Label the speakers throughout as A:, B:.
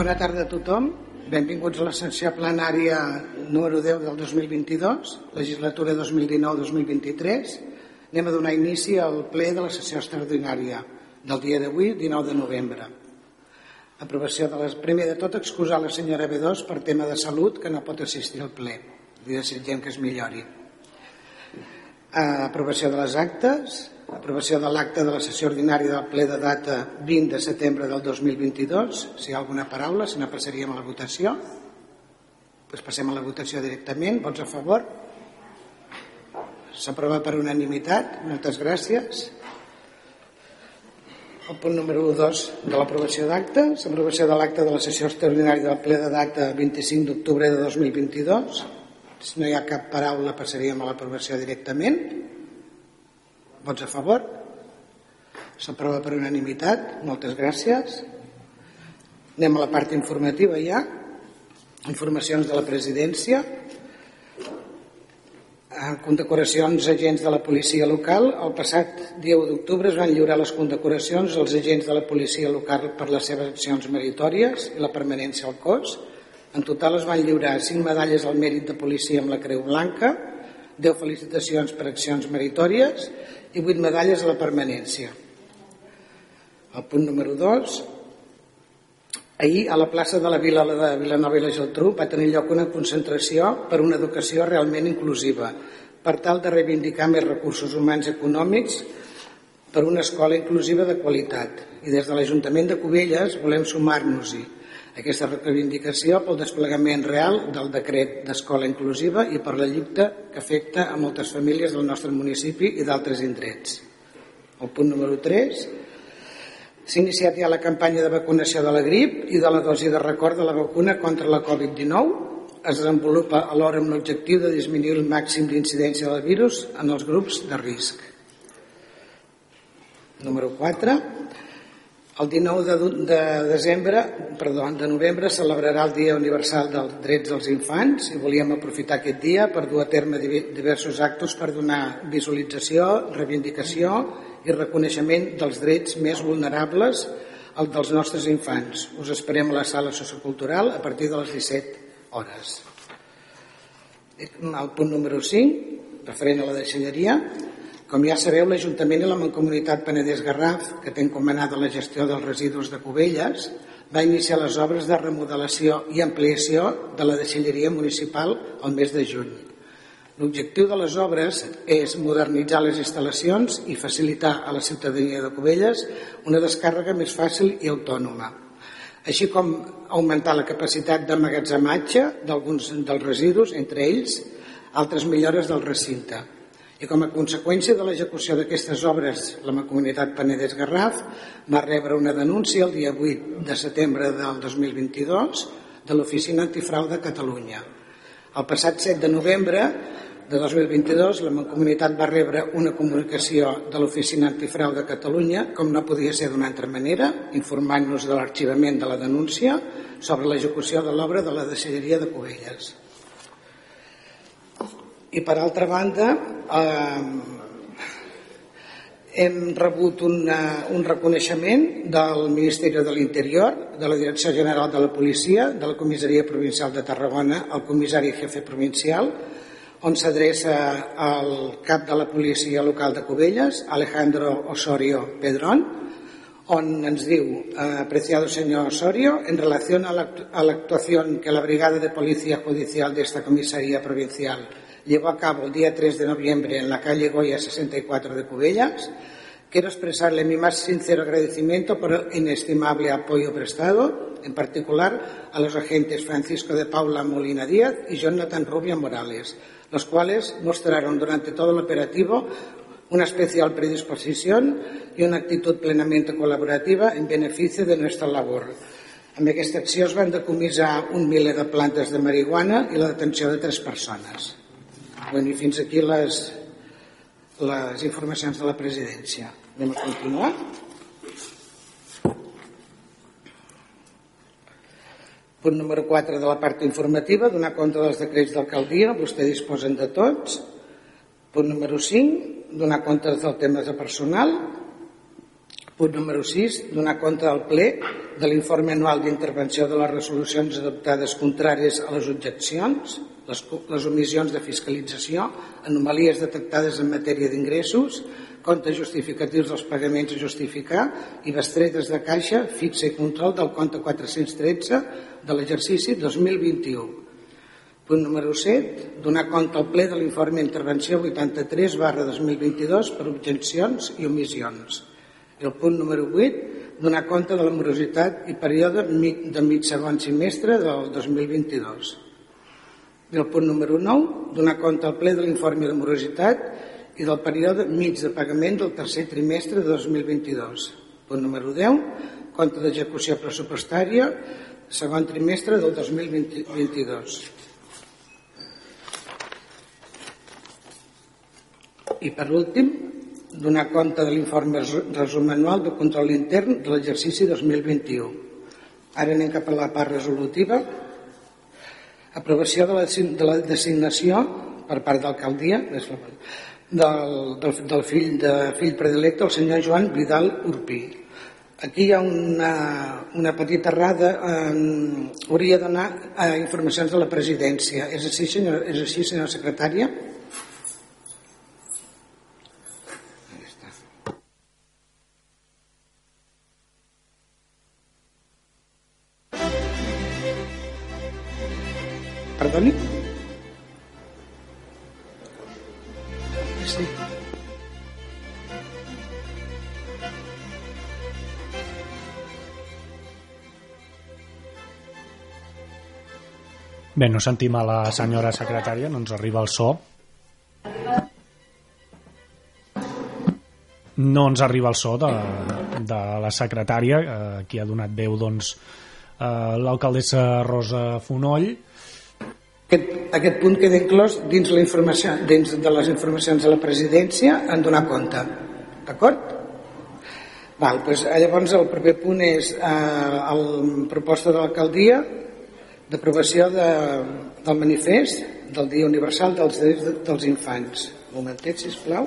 A: Bona tarda a tothom. Benvinguts a la sessió plenària número 10 del 2022, legislatura 2019-2023. Anem a donar inici al ple de la sessió extraordinària del dia d'avui, 19 de novembre. Aprovació de les... Primer de tot, excusar la senyora B2 per tema de salut, que no pot assistir al ple. Li desitgem que es millori. Aprovació de les actes, aprovació de l'acte de la sessió ordinària del ple de data 20 de setembre del 2022. Si hi ha alguna paraula, si no passaríem a la votació. Pues passem a la votació directament. Vots a favor? S'aprova per unanimitat. Moltes gràcies. El punt número 2 de l'aprovació d'actes. Aprovació de l'acte de la sessió extraordinària del ple de data 25 d'octubre de 2022. Si no hi ha cap paraula, passaríem a l'aprovació directament. Vots a favor? S'aprova per unanimitat. Moltes gràcies. Anem a la part informativa ja. Informacions de la presidència. En condecoracions agents de la policia local. El passat dia 1 d'octubre es van lliurar les condecoracions als agents de la policia local per les seves accions meritòries i la permanència al cos. En total es van lliurar 5 medalles al mèrit de policia amb la Creu Blanca, 10 felicitacions per accions meritòries i 8 medalles a la permanència. El punt número 2. Ahir a la plaça de la Vila de Vilanova i la Geltrú va tenir lloc una concentració per una educació realment inclusiva per tal de reivindicar més recursos humans i econòmics per una escola inclusiva de qualitat. I des de l'Ajuntament de Cubelles volem sumar-nos-hi aquesta reivindicació pel desplegament real del decret d'escola inclusiva i per la lluita que afecta a moltes famílies del nostre municipi i d'altres indrets. El punt número 3. S'ha iniciat ja la campanya de vacunació de la grip i de la dosi de record de la vacuna contra la Covid-19. Es desenvolupa alhora amb l'objectiu de disminuir el màxim d'incidència del virus en els grups de risc. Número 4 el 19 de, de desembre, perdó, de novembre celebrarà el Dia Universal dels Drets dels Infants i volíem aprofitar aquest dia per dur a terme diversos actes per donar visualització, reivindicació i reconeixement dels drets més vulnerables el dels nostres infants. Us esperem a la sala sociocultural a partir de les 17 hores. El punt número 5, referent a la deixalleria, com ja sabeu, l'Ajuntament i la Mancomunitat Penedès Garraf, que té encomanada la gestió dels residus de Cubelles, va iniciar les obres de remodelació i ampliació de la deixalleria municipal al mes de juny. L'objectiu de les obres és modernitzar les instal·lacions i facilitar a la ciutadania de Cubelles una descàrrega més fàcil i autònoma, així com augmentar la capacitat d'emmagatzematge d'alguns dels residus, entre ells altres millores del recinte i com a conseqüència de l'execució d'aquestes obres, la Comunitat Penedès Garraf va rebre una denúncia el dia 8 de setembre del 2022 de l'Oficina Antifrau de Catalunya. El passat 7 de novembre de 2022 la Mancomunitat va rebre una comunicació de l'Oficina Antifrau de Catalunya, com no podia ser d'una altra manera, informant-nos de l'arxivament de la denúncia sobre l'execució de l'obra de la deixalleria de Covelles. I per altra banda, eh, hem rebut una, un reconeixement del Ministeri de l'Interior, de la Direcció General de la Policia, de la Comissaria Provincial de Tarragona, el comissari jefe provincial, on s'adreça al cap de la policia local de Cubelles, Alejandro Osorio Pedrón, on ens diu, eh, apreciado señor Osorio, en relación a la, actuación que la Brigada de Policía Judicial de esta Comisaría Provincial llevó a cabo el día 3 de noviembre en la calle Goya 64 de Cubellas. Quiero expresarle mi más sincero agradecimiento por el inestimable apoyo prestado, en particular a los agentes Francisco de Paula Molina Díaz y Jonathan Rubio Morales, los cuales mostraron durante todo el operativo una especial predisposición y una actitud plenamente colaborativa en beneficio de nuestra labor. Amb aquesta acció es van decomissar un miler de plantes de marihuana i la detenció de tres persones. Bueno, I fins aquí les, les informacions de la presidència. Anem a continuar. Punt número 4 de la part informativa, donar compte dels decrets d'alcaldia, vostè disposen de tots. Punt número 5, donar compte dels temes de personal. Punt número 6. Donar compte del ple de l'informe anual d'intervenció de les resolucions adoptades contràries a les objeccions, les, les omissions de fiscalització, anomalies detectades en matèria d'ingressos, comptes justificatius dels pagaments a justificar i bestretes de caixa fixa i control del compte 413 de l'exercici 2021. Punt número 7. Donar compte al ple de l'informe Intervenció 83 barra 2022 per objeccions i omissions. El punt número 8. Donar compte de la morositat i període de mig segon semestre del 2022. I el punt número 9. Donar compte al ple de l'informe de morositat i del període mig de pagament del tercer trimestre de 2022. Punt número 10. Compte d'execució pressupostària segon trimestre del 2022. I per últim, donar compte de l'informe resum anual de control intern de l'exercici 2021. Ara anem cap a la part resolutiva. Aprovació de la, de la designació per part d'alcaldia del, del, del fill, de, fill predilecte, el senyor Joan Vidal Urpí. Aquí hi ha una, una petita errada. Eh, hauria d'anar a informacions de la presidència. És així, senyor, és així, senyora secretària? Sí.
B: Bé, no sentim a la senyora secretària, no ens arriba el so. No ens arriba el so de, de la secretària, eh, qui ha donat veu doncs, eh, l'alcaldessa Rosa Fonoll.
A: Aquest, aquest punt queda inclòs dins, la informació, dins de les informacions de la presidència en donar compte. D'acord? Val, doncs, llavors el proper punt és eh, el proposta de l'alcaldia d'aprovació de, del manifest del Dia Universal dels Drets de, dels Infants. Un momentet, sisplau.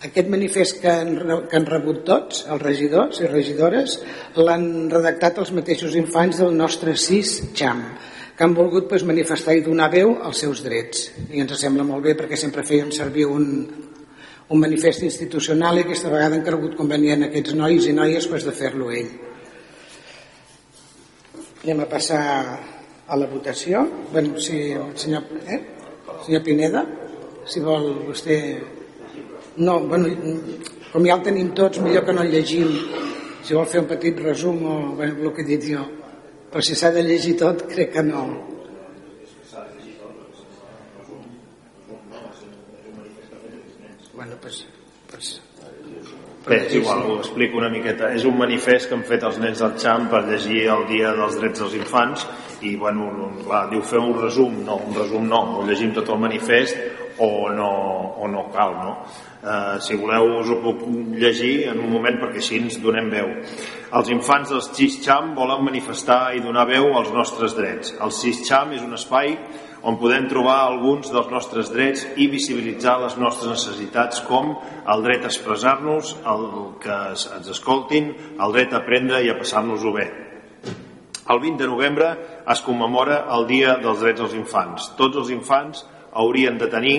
A: Aquest manifest que han, que han rebut tots, els regidors i regidores, l'han redactat els mateixos infants del nostre sis XAM, que han volgut pues, manifestar i donar veu als seus drets. I ens sembla molt bé perquè sempre fèiem servir un, un manifest institucional i aquesta vegada han cregut convenient aquests nois i noies pues, de fer-lo ell. Anem a passar a la votació. Bueno, si, senyor, eh? senyor Pineda, si vol vostè... No, bueno, com ja el tenim tots, millor que no el llegim. Si vol fer un petit resum o bueno, el que he dit jo. Però si s'ha de llegir tot, crec que no. Bueno, pues, pues,
C: Bé, és igual, ho explico una miqueta. És un manifest que han fet els nens del Xamp per llegir el Dia dels Drets dels Infants i, bueno, clar, diu fer un resum. No, un resum no, o llegim tot el manifest o no, o no cal, no? Eh, si voleu us ho puc llegir en un moment perquè així ens donem veu. Els infants dels Xam volen manifestar i donar veu als nostres drets. El Xam és un espai on podem trobar alguns dels nostres drets i visibilitzar les nostres necessitats com el dret a expressar-nos, el que ens escoltin, el dret a aprendre i a passar-nos-ho bé. El 20 de novembre es commemora el Dia dels Drets dels Infants. Tots els infants haurien de tenir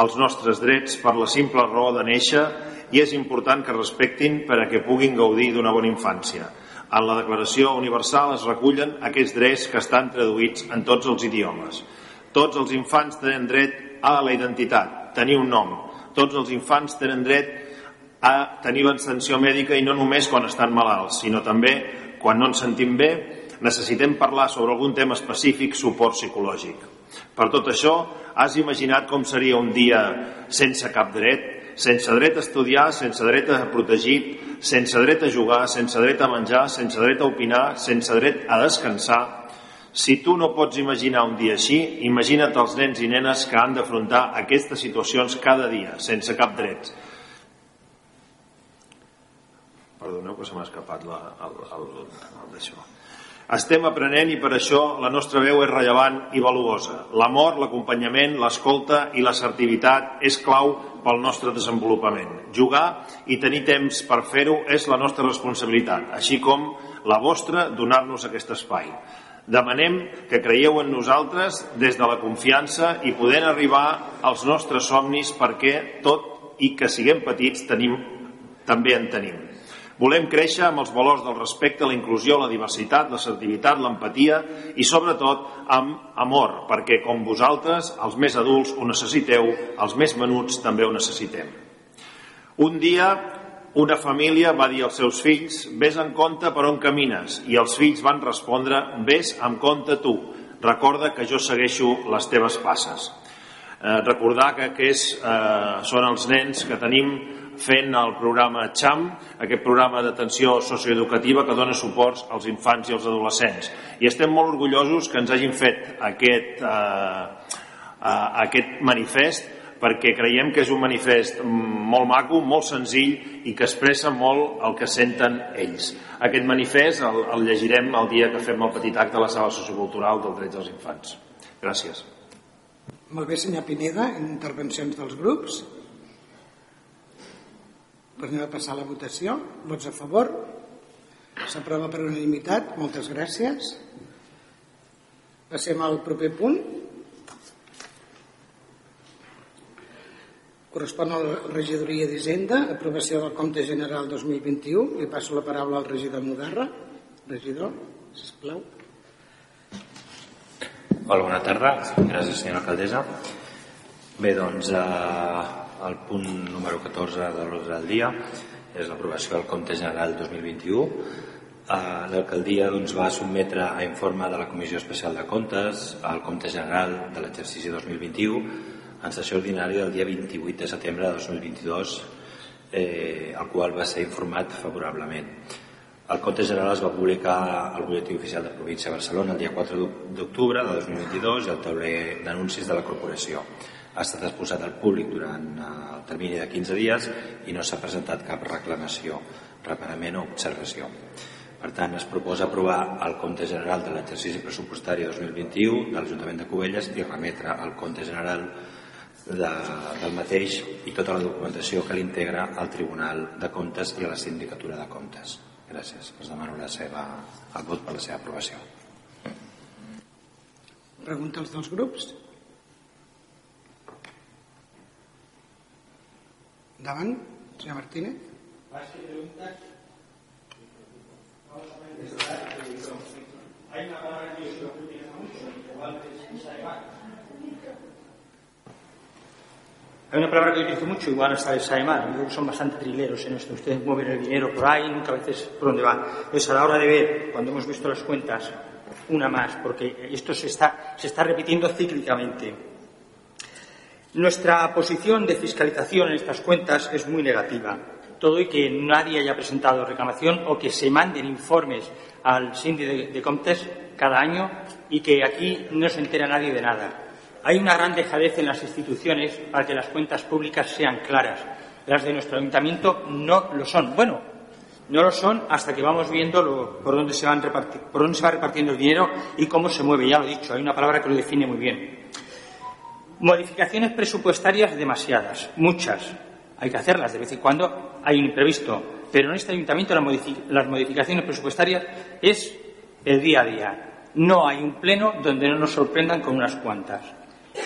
C: els nostres drets per la simple raó de néixer i és important que respectin per a que puguin gaudir d'una bona infància. En la Declaració Universal es recullen aquests drets que estan traduïts en tots els idiomes. Tots els infants tenen dret a la identitat, tenir un nom. Tots els infants tenen dret a tenir l'extensió mèdica i no només quan estan malalts, sinó també quan no ens sentim bé, necessitem parlar sobre algun tema específic, suport psicològic. Per tot això, has imaginat com seria un dia sense cap dret, sense dret a estudiar, sense dret a protegir, sense dret a jugar, sense dret a menjar, sense dret a opinar, sense dret a descansar, si tu no pots imaginar un dia així, imagina't els nens i nenes que han d'afrontar aquestes situacions cada dia, sense cap dret. Perdoneu que se m'ha escapat la, el, el, el d'això. Estem aprenent i per això la nostra veu és rellevant i valuosa. L'amor, l'acompanyament, l'escolta i l'assertivitat és clau pel nostre desenvolupament. Jugar i tenir temps per fer-ho és la nostra responsabilitat, així com la vostra donar-nos aquest espai. Demanem que creieu en nosaltres des de la confiança i podent arribar als nostres somnis perquè tot i que siguem petits tenim, també en tenim. Volem créixer amb els valors del respecte, la inclusió, la diversitat, l'assertivitat, l'empatia i, sobretot, amb amor, perquè, com vosaltres, els més adults ho necessiteu, els més menuts també ho necessitem. Un dia, una família va dir als seus fills «Ves en compte per on camines» i els fills van respondre «Ves amb compte tu, recorda que jo segueixo les teves passes». Eh, recordar que aquests eh, són els nens que tenim fent el programa XAM, aquest programa d'atenció socioeducativa que dona suports als infants i als adolescents. I estem molt orgullosos que ens hagin fet aquest, eh, eh, aquest manifest perquè creiem que és un manifest molt maco, molt senzill i que expressa molt el que senten ells. Aquest manifest el, el llegirem el dia que fem el petit acte a la sala sociocultural del Drets dels Infants. Gràcies.
A: Molt bé, senyor Pineda, intervencions dels grups. Anem a passar la votació. Vots a favor? S'aprova per unanimitat. Moltes gràcies. Passem al proper punt. Correspon a la regidoria d'Hisenda, aprovació del compte general 2021. Li passo la paraula al regidor Mudarra. Regidor, sisplau.
D: Hola, bona tarda. Gràcies, senyora alcaldessa. Bé, doncs, eh, el punt número 14 de l'ordre del dia és l'aprovació del compte general 2021. Eh, L'alcaldia doncs, va sotmetre a informe de la Comissió Especial de Comptes el compte general de l'exercici 2021 en sessió ordinària del dia 28 de setembre de 2022, eh, el qual va ser informat favorablement. El compte general es va publicar al butlletí oficial de província de Barcelona el dia 4 d'octubre de 2022 i al tauler d'anuncis de la corporació ha estat exposat al públic durant eh, el termini de 15 dies i no s'ha presentat cap reclamació, reparament o observació. Per tant, es proposa aprovar el compte general de l'exercici pressupostari 2021 de l'Ajuntament de Cubelles i remetre el compte general de, del mateix i tota la documentació que l'integra al Tribunal de Comptes i a la Sindicatura de Comptes. Gràcies. Es demano la seva, el vot per la seva aprovació.
A: Pregunta als dels grups? Davant, senyor Martínez.
E: Hay una palabra que yo utilizo mucho, igual es Saemán. Hay una palabra que yo utilizo mucho, igual hasta el. Yo son bastante trileros en esto. Ustedes mueven el dinero por ahí, nunca a veces por dónde va. Entonces, a la hora de ver, cuando hemos visto las cuentas, una más, porque esto se está, se está repitiendo cíclicamente. Nuestra posición de fiscalización en estas cuentas es muy negativa. Todo y que nadie haya presentado reclamación o que se manden informes al síndico de, Comtes cada año y que aquí no se entera nadie de nada. Hay una gran dejadez en las instituciones para que las cuentas públicas sean claras. Las de nuestro ayuntamiento no lo son. Bueno, no lo son hasta que vamos viendo por, dónde se por dónde se va repartiendo el dinero y cómo se mueve. Ya lo he dicho, hay una palabra que lo define muy bien. Modificaciones presupuestarias demasiadas, muchas. Hay que hacerlas de vez en cuando, hay un imprevisto. Pero en este ayuntamiento las modificaciones presupuestarias es el día a día. No hay un pleno donde no nos sorprendan con unas cuantas.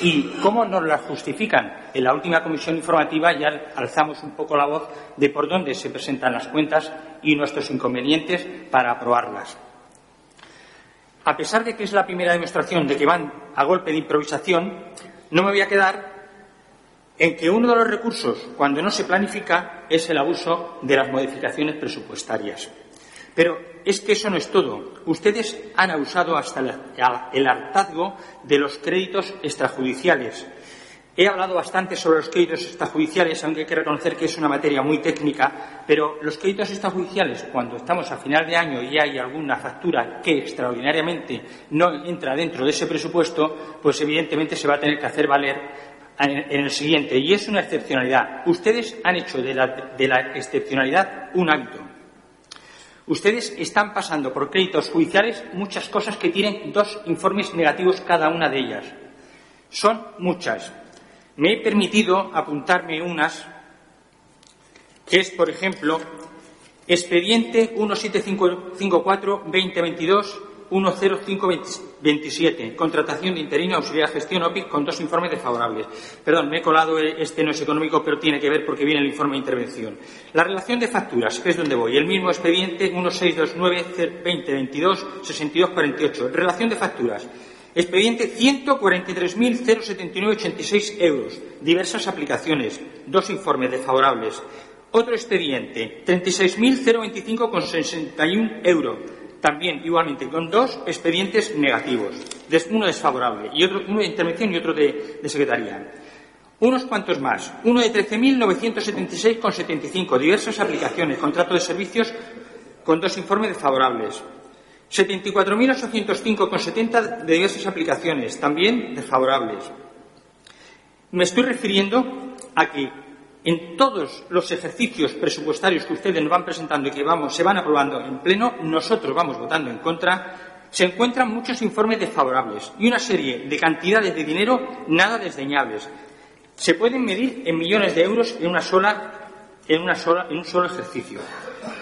E: ¿Y cómo nos las justifican? En la última comisión informativa ya alzamos un poco la voz de por dónde se presentan las cuentas y nuestros inconvenientes para aprobarlas. A pesar de que es la primera demostración de que van a golpe de improvisación, no me voy a quedar en que uno de los recursos, cuando no se planifica, es el abuso de las modificaciones presupuestarias. Pero es que eso no es todo. Ustedes han abusado hasta el hartazgo de los créditos extrajudiciales. He hablado bastante sobre los créditos extrajudiciales, aunque hay que reconocer que es una materia muy técnica, pero los créditos extrajudiciales, cuando estamos a final de año y hay alguna factura que extraordinariamente no entra dentro de ese presupuesto, pues evidentemente se va a tener que hacer valer en el siguiente. Y es una excepcionalidad. Ustedes han hecho de la, de la excepcionalidad un hábito. Ustedes están pasando por créditos judiciales muchas cosas que tienen dos informes negativos cada una de ellas. Son muchas. Me he permitido apuntarme unas, que es, por ejemplo, expediente 1754-2022 10527, contratación de interino auxiliar gestión OPIC con dos informes desfavorables. Perdón, me he colado, eh, este no es económico, pero tiene que ver porque viene el informe de intervención. La relación de facturas, que es donde voy, el mismo expediente 1629-2022-6248. Relación de facturas. Expediente 143.079,86 euros. Diversas aplicaciones. Dos informes desfavorables. Otro expediente, 36.025,61 euros también igualmente con dos expedientes negativos, uno desfavorable y otro, uno de intervención y otro de, secretaría. Unos cuantos más, uno de 13.976,75, diversas aplicaciones, contrato de servicios con dos informes desfavorables. 74.805,70 de diversas aplicaciones, también desfavorables. Me estoy refiriendo a que en todos los ejercicios presupuestarios que ustedes nos van presentando y que vamos, se van aprobando en pleno, nosotros vamos votando en contra, se encuentran muchos informes desfavorables y una serie de cantidades de dinero nada desdeñables. Se pueden medir en millones de euros en una sola, en una sola, en un solo ejercicio.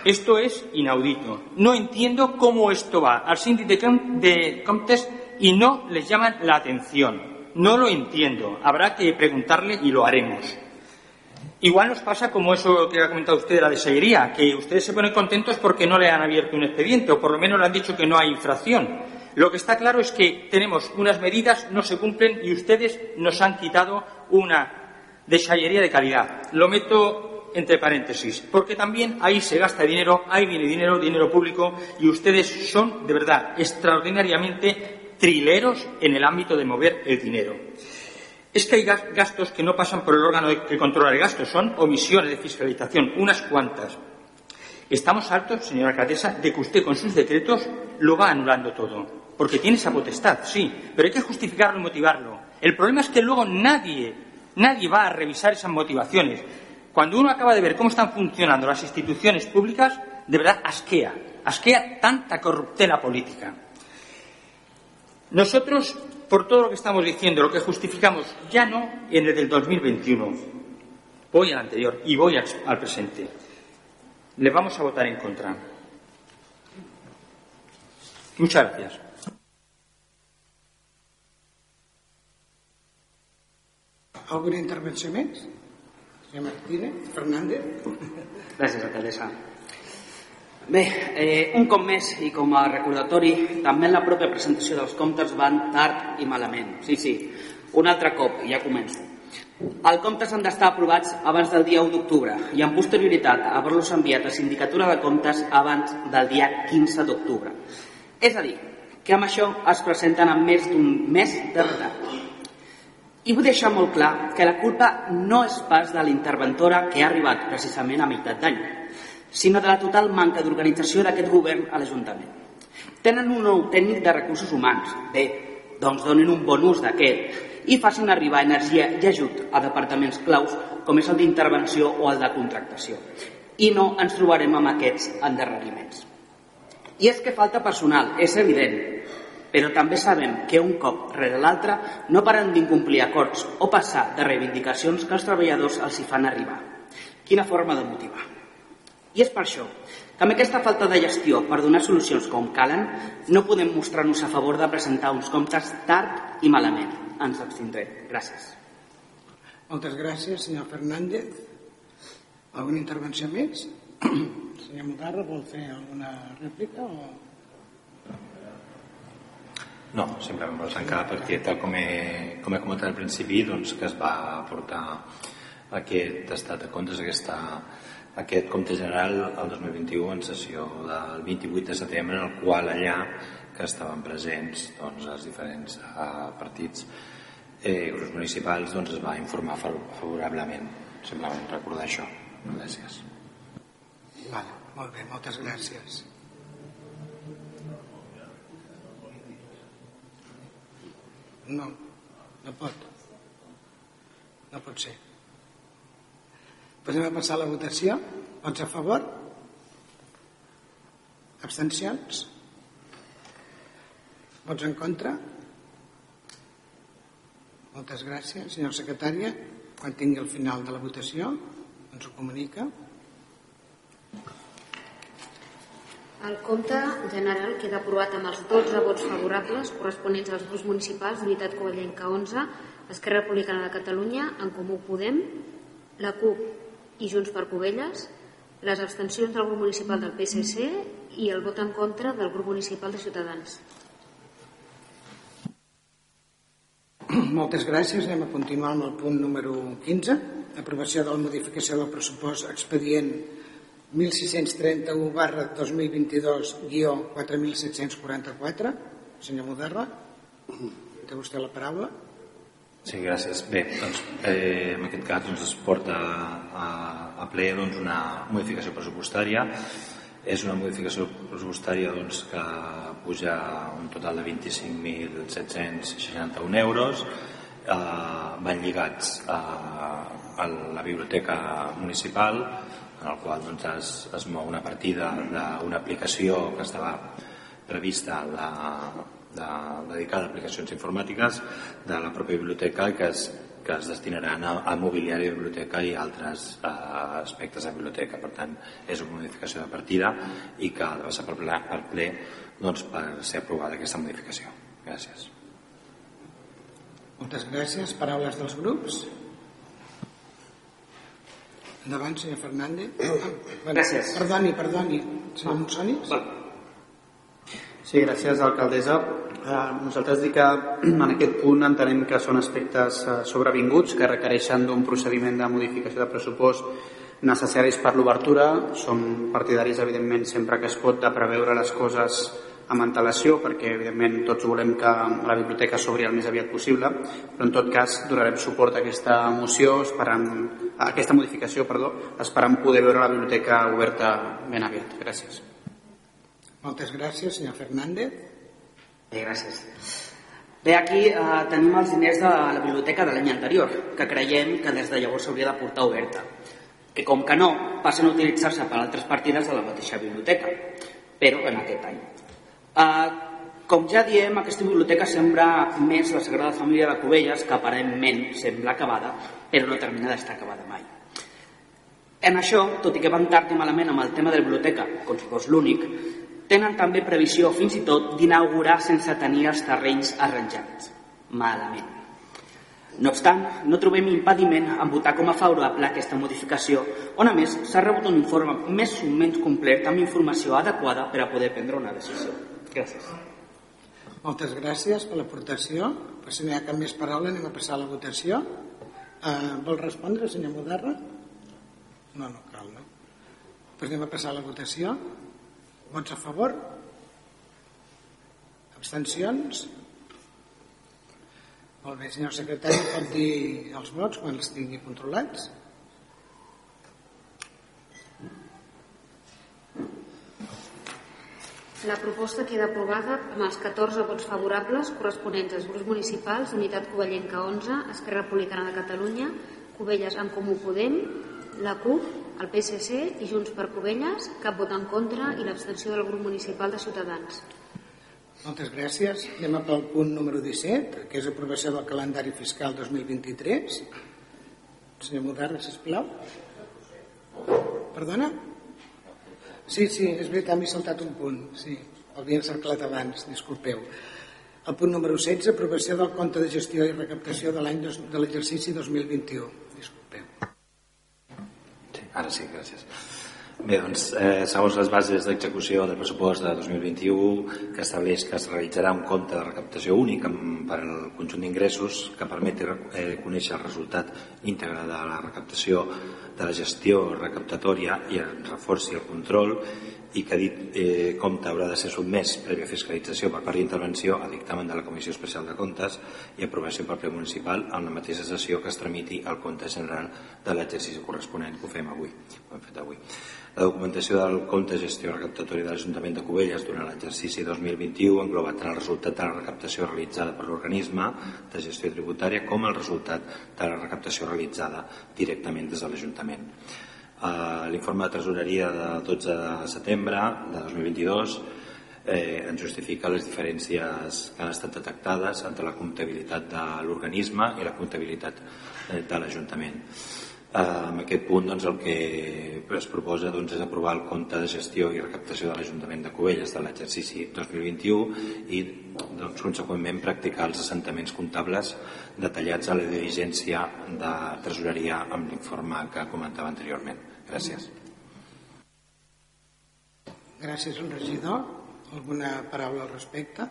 E: Esto es inaudito. No entiendo cómo esto va al síndico de Comtes y no les llaman la atención. No lo entiendo. Habrá que preguntarle y lo haremos. Igual nos pasa como eso que ha comentado usted de la deseguería, que ustedes se ponen contentos porque no le han abierto un expediente o por lo menos le han dicho que no hay infracción. Lo que está claro es que tenemos unas medidas, no se cumplen y ustedes nos han quitado una desayería de calidad. Lo meto entre paréntesis, porque también ahí se gasta dinero, ahí viene dinero, dinero público y ustedes son de verdad extraordinariamente trileros en el ámbito de mover el dinero es que hay gastos que no pasan por el órgano que controla el gasto, son omisiones de fiscalización, unas cuantas. Estamos hartos, señora alcaldesa, de que usted con sus decretos lo va anulando todo, porque tiene esa potestad, sí, pero hay que justificarlo y motivarlo. El problema es que luego nadie, nadie va a revisar esas motivaciones. Cuando uno acaba de ver cómo están funcionando las instituciones públicas, de verdad asquea, asquea tanta corruptela política. Nosotros por todo lo que estamos diciendo, lo que justificamos, ya no en el del 2021, voy al anterior y voy al presente, le vamos a votar en contra. Muchas gracias.
A: ¿Alguna intervenció més? Senyor Martínez, Fernández.
F: Gràcies, alcaldessa. Bé, eh, un cop més i com a recordatori, també en la pròpia presentació dels comptes van tard i malament. Sí, sí, un altre cop, ja començo. Els comptes han d'estar aprovats abans del dia 1 d'octubre i en posterioritat haver-los enviat a Sindicatura de Comptes abans del dia 15 d'octubre. És a dir, que amb això es presenten amb més d'un mes de retard. I vull deixar molt clar que la culpa no és pas de l'interventora que ha arribat precisament a meitat d'any, sinó de la total manca d'organització d'aquest govern a l'Ajuntament. Tenen un nou tècnic de recursos humans. Bé, doncs donin un bon ús d'aquest i facin arribar energia i ajut a departaments claus com és el d'intervenció o el de contractació. I no ens trobarem amb aquests endarreriments. I és que falta personal, és evident, però també sabem que un cop rere l'altre no paren d'incomplir acords o passar de reivindicacions que els treballadors els hi fan arribar. Quina forma de motivar. I és per això que amb aquesta falta de gestió per donar solucions com calen no podem mostrar-nos a favor de presentar uns comptes tard i malament. Ens abstindrem. Gràcies.
A: Moltes gràcies, senyor Fernández. Alguna intervenció més? senyor Mugarra, vol fer alguna rèplica o...
D: No, simplement vol tancar perquè tal com he, com he comentat al principi doncs, que es va portar aquest estat de comptes, aquesta aquest compte general el 2021 en sessió del 28 de setembre en el qual allà que estaven presents doncs, els diferents uh, partits eh, grups municipals doncs, es va informar favorablement. Simplement recordar això. Gràcies.
A: Vale, molt bé, moltes gràcies no, no pot no pot ser a passar la votació. Vots a favor? Abstencions? Vots en contra? Moltes gràcies. Senyor secretària, quan tingui el final de la votació, ens ho comunica.
G: El compte general queda aprovat amb els 12 vots favorables corresponents als grups municipals d'Unitat Covellenca 11, Esquerra Republicana de Catalunya, En Comú Podem, la CUP i Junts per Covelles, les abstencions del grup municipal del PSC i el vot en contra del grup municipal de Ciutadans.
A: Moltes gràcies. Anem a continuar amb el punt número 15. Aprovació de la modificació del pressupost expedient 1631 barra 2022 guió 4744. Senyor Moderna, té vostè la paraula.
D: Sí, gràcies. Bé, doncs, eh, en aquest cas doncs, es porta a, a ple doncs, una modificació pressupostària. És una modificació pressupostària doncs, que puja un total de 25.761 euros. Eh, van lligats a, a la biblioteca municipal, en el qual doncs, es, es mou una partida d'una aplicació que estava prevista de, de, dedicada a aplicacions informàtiques de la pròpia biblioteca que es, que es destinaran a, a mobiliari de biblioteca i altres eh, aspectes de biblioteca. Per tant, és una modificació de partida i que ha de passar per ple, per, ple doncs, per ser aprovada aquesta modificació. Gràcies.
A: Moltes gràcies. Paraules dels grups. Endavant, senyor Fernández. Ah,
F: Gràcies.
A: Perdoni, perdoni. Senyor Monsonis?
H: Sí, gràcies, alcaldessa. Eh, nosaltres dic que en aquest punt entenem que són aspectes eh, sobrevinguts que requereixen d'un procediment de modificació de pressupost necessaris per l'obertura. Som partidaris, evidentment, sempre que es pot, de preveure les coses amb antelació, perquè, evidentment, tots volem que la biblioteca s'obri el més aviat possible, però, en tot cas, donarem suport a aquesta moció, esperant, a aquesta modificació, perdó, esperant poder veure la biblioteca oberta ben aviat. Gràcies.
A: Moltes gràcies, senyor Fernández.
F: Bé, gràcies. Bé, aquí eh, tenim els diners de la biblioteca de l'any anterior, que creiem que des de llavors s'hauria de portar oberta. Que com que no, passen a utilitzar-se per altres partides de la mateixa biblioteca, però en aquest any. Eh, com ja diem, aquesta biblioteca sembla més la Sagrada Família de Cubelles, que aparentment sembla acabada, però no termina d'estar acabada mai. En això, tot i que van tard i malament amb el tema de la biblioteca, com si fos l'únic, tenen també previsió fins i tot d'inaugurar sense tenir els terrenys arranjats. Malament. No obstant, no trobem impediment en votar com a favorable aquesta modificació, on a més s'ha rebut un informe més o menys complet amb informació adequada per a poder prendre una decisió. Gràcies.
A: Moltes gràcies per l'aportació. Per si no hi ha cap més paraula, anem a passar a la votació. Uh, vol respondre, senyor Moderna? No, no cal, no? Pues anem a passar a la votació. Vots a favor? Abstencions? Molt bé, senyor secretari, pot dir els vots quan els tingui controlats?
G: La proposta queda aprovada amb els 14 vots favorables corresponents als grups municipals Unitat Covellenca 11, Esquerra Republicana de Catalunya, Covelles en Comú Podem, la CUP, el PSC i Junts per Covelles, cap vot en contra i l'abstenció del grup municipal de Ciutadans.
A: Moltes gràcies. Anem pel punt número 17, que és aprovació del calendari fiscal 2023. Senyor Moderna, sisplau. Perdona? Sí, sí, és veritat, m'he saltat un punt. Sí, l'havia encerclat abans, disculpeu. El punt número 16, aprovació del compte de gestió i recaptació de l'any de l'exercici 2021. Disculpeu.
D: Sí, ara sí, gràcies. Bé, doncs, eh, segons les bases d'execució del pressupost de 2021, que estableix que es realitzarà un compte de recaptació únic amb, per al conjunt d'ingressos que permeti eh, conèixer el resultat íntegre de la recaptació, de la gestió recaptatòria i el reforci el control i que dit eh, compte haurà de ser sotmès prèvia fiscalització per part d'intervenció a dictamen de la Comissió Especial de Comptes i aprovació per ple municipal en la mateixa sessió que es tramiti el compte general de l'exercici corresponent que ho fem avui, ho hem fet avui. La documentació del compte gestió recaptatòria de l'Ajuntament de Cubelles durant l'exercici 2021 engloba tant el resultat de la recaptació realitzada per l'organisme de gestió tributària com el resultat de la recaptació realitzada directament des de l'Ajuntament. Uh, L'informe de tresoreria de 12 de setembre de 2022 eh, ens justifica les diferències que han estat detectades entre la comptabilitat de l'organisme i la comptabilitat eh, de l'Ajuntament. Eh, en aquest punt doncs, el que es proposa doncs, és aprovar el compte de gestió i recaptació de l'Ajuntament de Cubelles de l'exercici 2021 i doncs, conseqüentment practicar els assentaments comptables detallats a la diligència de tresoreria amb l'informe que comentava anteriorment. Gràcies.
A: Gràcies, regidor. Alguna paraula al respecte?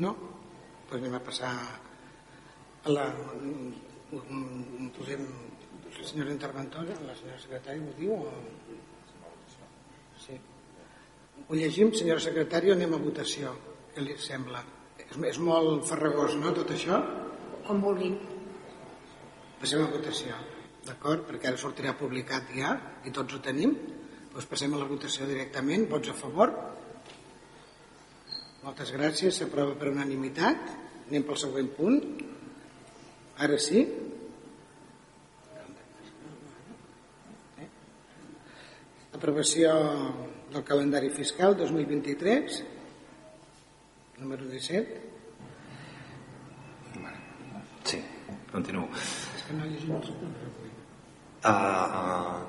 A: No? Doncs pues anem a passar a la... Posem senyora interventora, la senyora secretària, ho diu? O... Sí. Ho llegim, senyora secretària, anem a votació. Què li sembla? És, és molt farragós, no, tot això?
G: Com vulguin.
A: Passem a votació, d'acord? Perquè ara sortirà publicat ja i tots ho tenim. Doncs passem a la votació directament. Vots a favor? Moltes gràcies, s'aprova per unanimitat. Anem pel següent punt. Ara sí. Aprovació del calendari fiscal 2023, número 17.
D: Sí, continuo.
A: És que no llegim els punts.
D: Uh, uh,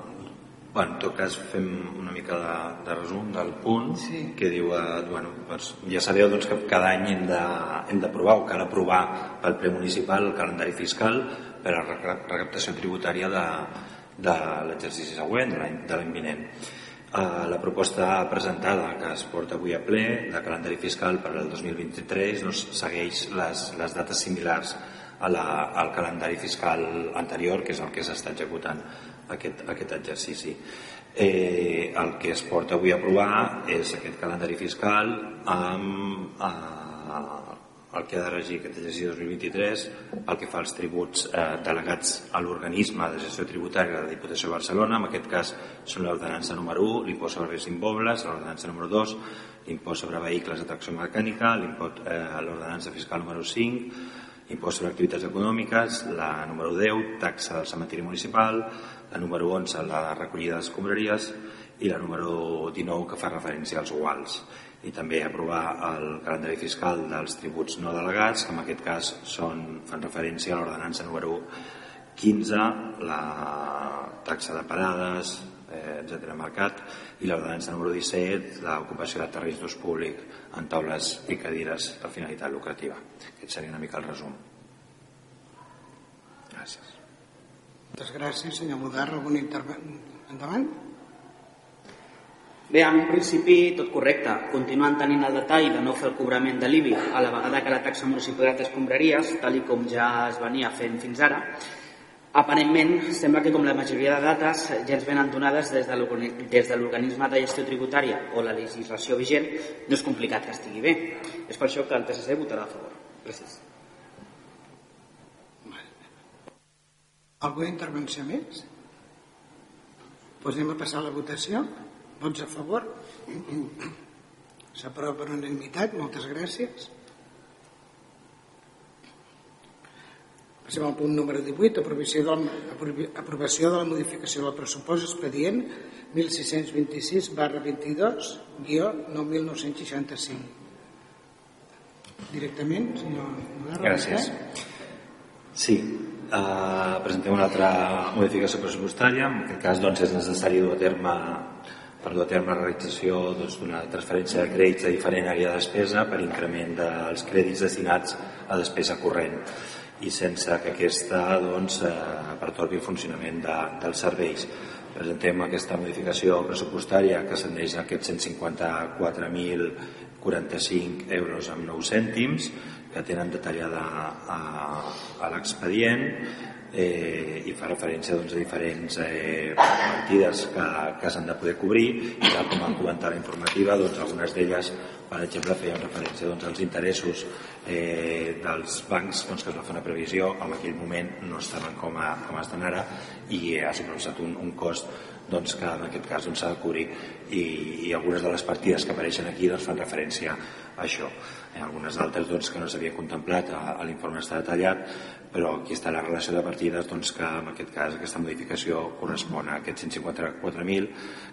D: bueno, en tot cas fem una mica de, de resum del punt
A: Sí.
D: que diu, uh, bueno, doncs, ja sabeu doncs, que cada any hem de- hem d'aprovar o cal aprovar pel ple municipal el calendari fiscal per a la re- recaptació tributària de, de l'exercici següent, de l'any vinent. Uh, la proposta presentada que es porta avui a ple de calendari fiscal per al 2023 doncs, segueix les, les dates similars a la, al calendari fiscal anterior, que és el que s'està executant aquest, aquest exercici. Eh, el que es porta avui a aprovar és aquest calendari fiscal amb eh, el que ha de regir aquest exercici 2023 pel que fa als tributs eh, delegats a l'organisme de gestió tributària de la Diputació de Barcelona, en aquest cas són l'ordenança número 1, l'impost sobre béns immobles, l'ordenança número 2, l'impost sobre vehicles de tracció mecànica, eh, l'ordenança fiscal número 5, impost sobre activitats econòmiques, la número 10, taxa del cementiri municipal, la número 11, la recollida d'escombraries i la número 19, que fa referència als guals. I també aprovar el calendari fiscal dels tributs no delegats, que en aquest cas són, fan referència a l'ordenança número 15, la taxa de parades, eh, etc. mercat, i l'ordenança número 17, l'ocupació de terrenys d'ús públic en taules i cadires de finalitat lucrativa. Aquest seria una mica el resum. Gràcies.
A: Moltes gràcies, senyor Mudarra. Alguna intervenció? Endavant?
F: Bé, en un principi tot correcte. Continuant tenint el detall de no fer el cobrament de l'IBI a la vegada que la taxa municipal d'escombraries, tal i com ja es venia fent fins ara, aparentment sembla que com la majoria de dates ja ens venen donades des de l'organisme de gestió tributària o la legislació vigent, no és complicat que estigui bé. És per això que el PSC votarà a favor. Gràcies.
A: Alguna intervenció més? Doncs anem a passar a la votació. Vots a favor? S'aprova per unanimitat. Moltes gràcies. Passem al punt número 18, aprovació, del, aprovi- aprovació de la modificació del pressupost expedient 1626 barra 22 guió 9965. Directament, senyor Navarro,
D: Gràcies.
A: vostè?
D: Sí, eh, presentem una altra modificació pressupostària. En aquest cas doncs, és necessari dur a terme per dur a terme la realització doncs, d'una transferència de crèdits a diferent àrea de despesa per increment dels crèdits destinats a despesa corrent i sense que aquesta doncs, eh, pertorbi el funcionament de, dels serveis. Presentem aquesta modificació pressupostària que ascendeix a aquests 154.045 euros amb 9 cèntims que tenen detallada a, a l'expedient eh, i fa referència doncs, a diferents eh, partides que, que s'han de poder cobrir i tal com vam comentar a la informativa doncs, algunes d'elles per exemple feien referència doncs, als interessos eh, dels bancs doncs, que es va fer una previsió en aquell moment no estaven com, a, com estan ara i ha suposat un, un cost doncs, que en aquest cas doncs, s'ha de cobrir i, i algunes de les partides que apareixen aquí doncs, fan referència això. Hi ha algunes altres doncs, que no s'havia contemplat, l'informe està detallat, però aquí està la relació de partides doncs, que en aquest cas aquesta modificació correspon a aquests 154.000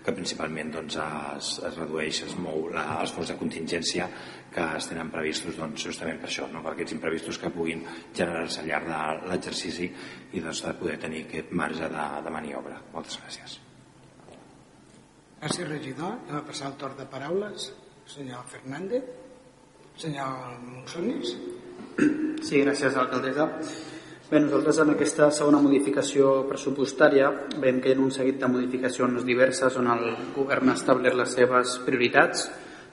D: que principalment doncs, es, es redueix, es mou la, els fons de contingència que es tenen previstos doncs, justament per això, no? per aquests imprevistos que puguin generar-se al llarg de l'exercici i doncs, de poder tenir aquest marge de, de maniobra. Moltes gràcies.
A: Gràcies, regidor. Anem a passar el torn de paraules. Senyor Fernández. Senyor Monsonis.
H: Sí, gràcies, alcaldessa. Bé, nosaltres en aquesta segona modificació pressupostària veiem que hi ha un seguit de modificacions diverses on el govern ha establert les seves prioritats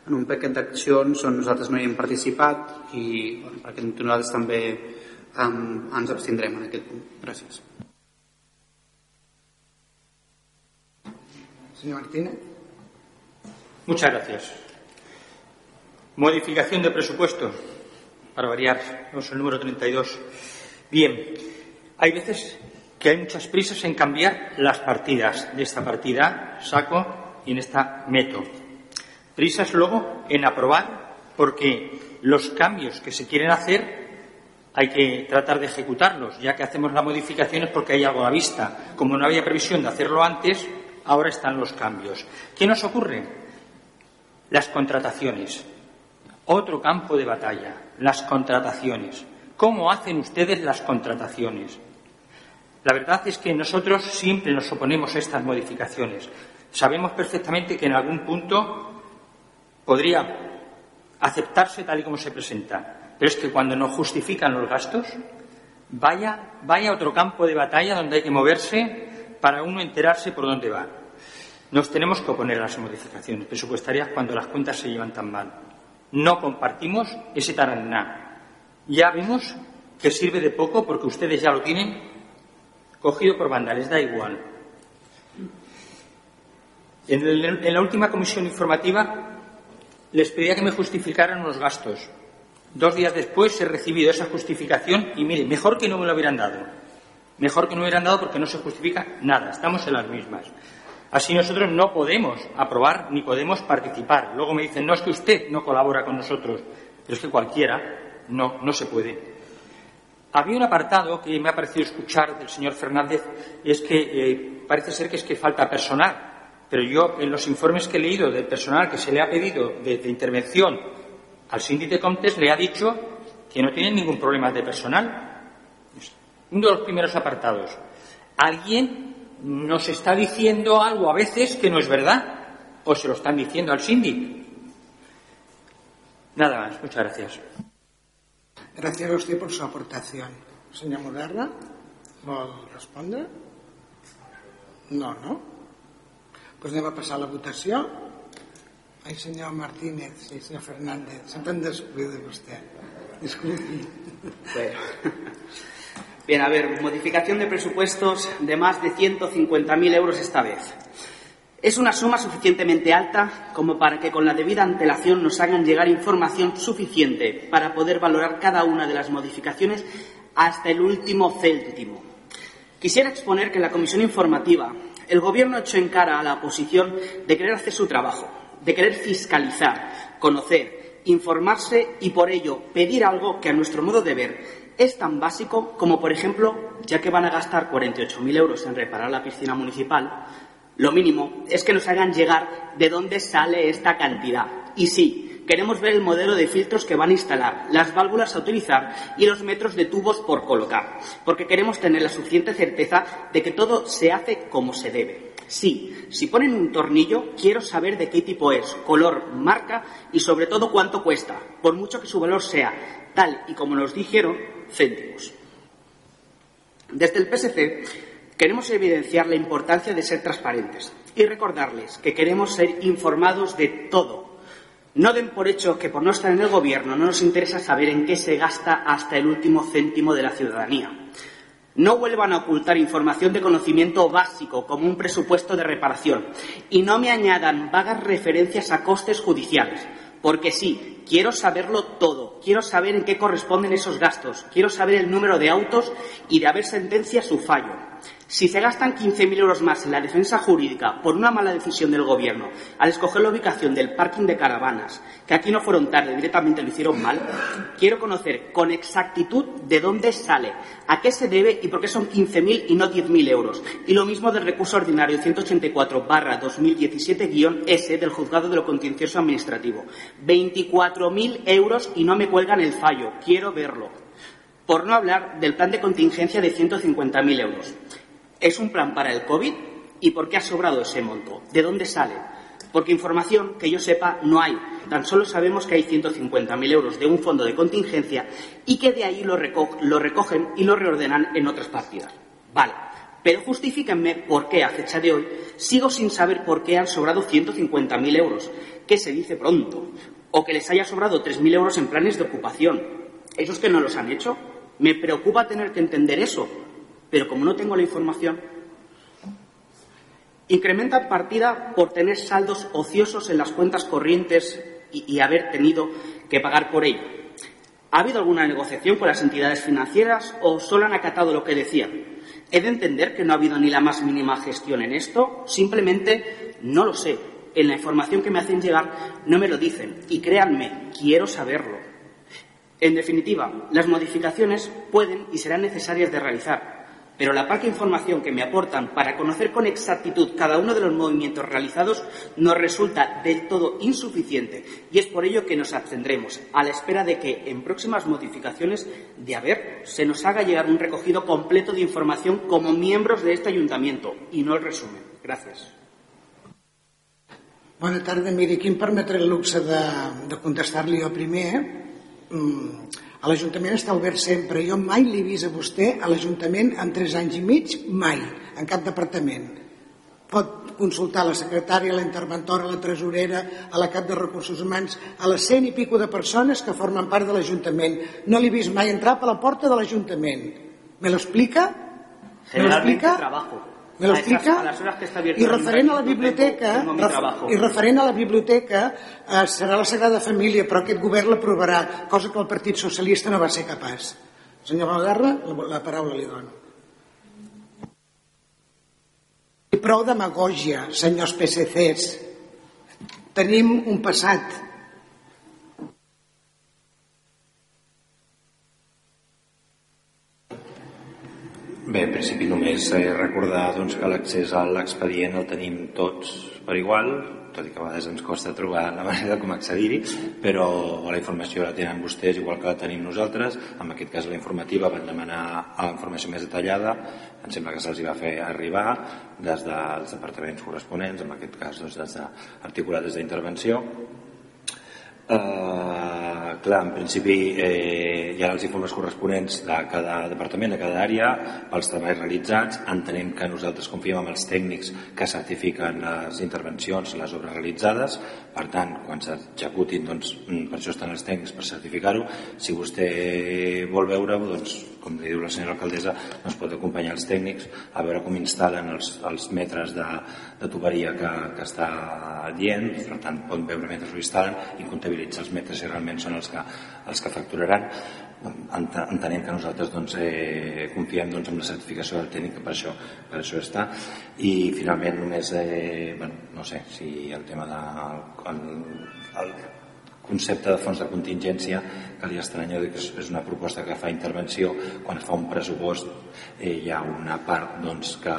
H: en un paquet d'accions on nosaltres no hi hem participat i bueno, perquè nosaltres també um, ens abstindrem en aquest punt. Gràcies.
A: Señor Martínez.
E: Muchas gracias. Modificación de presupuesto, para variar, es el número 32. Bien, hay veces que hay muchas prisas en cambiar las partidas. De esta partida saco y en esta meto. Prisas luego en aprobar porque los cambios que se quieren hacer hay que tratar de ejecutarlos. Ya que hacemos la modificación es porque hay algo a vista. Como no había previsión de hacerlo antes, ahora están los cambios. ¿Qué nos ocurre? Las contrataciones. Otro campo de batalla, las contrataciones. ¿Cómo hacen ustedes las contrataciones? La verdad es que nosotros siempre nos oponemos a estas modificaciones. Sabemos perfectamente que en algún punto podría aceptarse tal y como se presenta, pero es que cuando nos justifican los gastos, vaya, vaya otro campo de batalla donde hay que moverse para uno enterarse por dónde va. Nos tenemos que oponer a las modificaciones presupuestarias cuando las cuentas se llevan tan mal. No compartimos ese taraná ya vemos que sirve de poco porque ustedes ya lo tienen cogido por banda, les da igual. En, la última comisión informativa les pedía que me justificaran los gastos. Dos días después he recibido esa justificación y mire, mejor que no me lo hubieran dado. Mejor que no hubieran dado porque no se justifica nada, estamos en las mismas. Así nosotros no podemos aprobar ni podemos participar. Luego me dicen, no es que usted no colabora con nosotros, pero es que cualquiera no, no se puede. Había un apartado que me ha parecido escuchar del señor Fernández, y es que eh, parece ser que es que falta personal. Pero yo, en los informes que he leído del personal que se le ha pedido de, intervención al síndico de Comtes, le ha dicho que no tiene ningún problema de personal. Uno de los primeros apartados. Alguien nos está diciendo algo a veces que no es verdad, o se lo están diciendo al síndico. Nada más. Muchas gracias.
A: Gracias a usted por su aportación. Señor Moderna, ¿vol respondre? No, no? Pues anem a passar a la votació. Ai, senyor Martínez i senyor Fernández, sempre em descuido de vostè. Disculpi.
F: Bueno. Bien, a ver, modificación de presupuestos de más de 150.000 euros esta vez. Es una suma suficientemente alta como para que con la debida antelación nos hagan llegar información suficiente para poder valorar cada una de las modificaciones hasta el último céntimo. Quisiera exponer que en la comisión informativa el Gobierno ha hecho en cara a la oposición de querer hacer su trabajo, de querer fiscalizar, conocer, informarse y por ello pedir algo que a nuestro modo de ver es tan básico como, por ejemplo, ya que van a gastar 48.000 euros en reparar la piscina municipal, lo mínimo es que nos hagan llegar de dónde sale esta cantidad. Y sí, queremos ver el modelo de filtros que van a instalar, las válvulas a utilizar y los metros de tubos por colocar, porque queremos tener la suficiente certeza de que todo se hace como se debe. Sí, si ponen un tornillo, quiero saber de qué tipo es, color, marca y sobre todo cuánto cuesta, por mucho que su valor sea tal y como nos dijeron, céntimos. Desde el PSC Queremos evidenciar la importancia de ser transparentes y recordarles que queremos ser informados de todo. No den por hecho que por no estar en el Gobierno no nos interesa saber en qué se gasta hasta el último céntimo de la ciudadanía. No vuelvan a ocultar información de conocimiento básico como un presupuesto de reparación y no me añadan vagas referencias a costes judiciales, porque sí, quiero saberlo todo, quiero saber en qué corresponden esos gastos, quiero saber el número de autos y de haber sentencia su fallo. Si se gastan 15.000 euros más en la defensa jurídica por una mala decisión del Gobierno al escoger la ubicación del parking de caravanas, que aquí no fueron tarde, directamente lo hicieron mal, quiero conocer con exactitud de dónde sale, a qué se debe y por qué son 15.000 y no 10.000 euros. Y lo mismo del recurso ordinario 184-2017-S del Juzgado de lo Contencioso Administrativo. 24.000 euros y no me cuelgan el fallo. Quiero verlo. Por no hablar del plan de contingencia de 150.000 euros. ¿Es un plan para el COVID? ¿Y por qué ha sobrado ese monto? ¿De dónde sale? Porque información que yo sepa no hay. Tan solo sabemos que hay 150.000 euros de un fondo de contingencia y que de ahí lo, recogen y lo reordenan en otras partidas. Vale. Pero justifíquenme por qué, a fecha de hoy, sigo sin saber por qué han sobrado 150.000 euros, que se dice pronto, o que les haya sobrado 3.000 euros en planes de ocupación. ¿Esos que no los han hecho? Me preocupa tener que entender eso, pero como no tengo la información, incrementa partida por tener saldos ociosos en las cuentas corrientes y, y, haber tenido que pagar por ello. ¿Ha habido alguna negociación con las entidades financieras o solo han acatado lo que decían? ¿He de entender que no ha habido ni la más mínima gestión en esto? Simplemente no lo sé. En la información que me hacen llegar no me lo dicen. Y créanme, quiero saberlo. En definitiva, las modificaciones pueden y serán necesarias de realizar, pero la poca información que me aportan para conocer con exactitud cada uno de los movimientos realizados nos resulta del todo insuficiente y es por ello que nos abstendremos a la espera de que en próximas modificaciones de haber se nos haga llegar un recogido completo de información como miembros de este ayuntamiento y no el resumen. Gracias.
A: Bona tarda. Miri, aquí em el luxe de, de contestar-li jo primer. Mm, a l'Ajuntament està obert sempre. Jo mai l'he vist a vostè a l'Ajuntament en tres anys i mig, mai, en cap departament. Pot consultar la secretària, la interventora, la tresorera, a la cap de recursos humans, a les cent i pico de persones que formen part de l'Ajuntament. No l'he vist mai entrar per la porta de l'Ajuntament. Me lo explica?
F: Me lo explica? trabajo.
A: ¿Me lo explica? I referent a la biblioteca, i referent a la biblioteca eh, serà la Sagrada Família, però aquest govern l'aprovarà, cosa que el Partit Socialista no va ser capaç. Senyor Malgarra, la, la paraula li dono. I prou demagògia, senyors PSCs. Tenim un passat
D: Bé, en principi només recordar doncs, que l'accés a l'expedient el tenim tots per igual, tot i que a vegades ens costa trobar la manera de com accedir-hi, però la informació la tenen vostès igual que la tenim nosaltres. En aquest cas la informativa van demanar la informació més detallada, em sembla que se'ls va fer arribar des dels departaments corresponents, en aquest cas doncs, des d'articulats d'intervenció, Eh, clar, en principi eh, hi ha els informes corresponents de cada departament, de cada àrea, pels treballs realitzats. Entenem que nosaltres confiem en els tècnics que certifiquen les intervencions, les obres realitzades. Per tant, quan s'executin, doncs, mm, per això estan els tècnics, per certificar-ho. Si vostè vol veure-ho, doncs, com li diu la senyora alcaldessa, ens pot acompanyar els tècnics a veure com instal·len els, els metres de, de tuberia que, que està dient, per tant, pot veure mentre ho instal·len i comptabilitzar els metres si realment són els que, els que facturaran. Entenem que nosaltres doncs, eh, confiem doncs, en la certificació del tècnic que per això, per això està. I finalment només eh, bueno, no sé si el tema de el, el concepte de fons de contingència que li estranya que és una proposta que fa intervenció quan fa un pressupost eh, hi ha una part doncs, que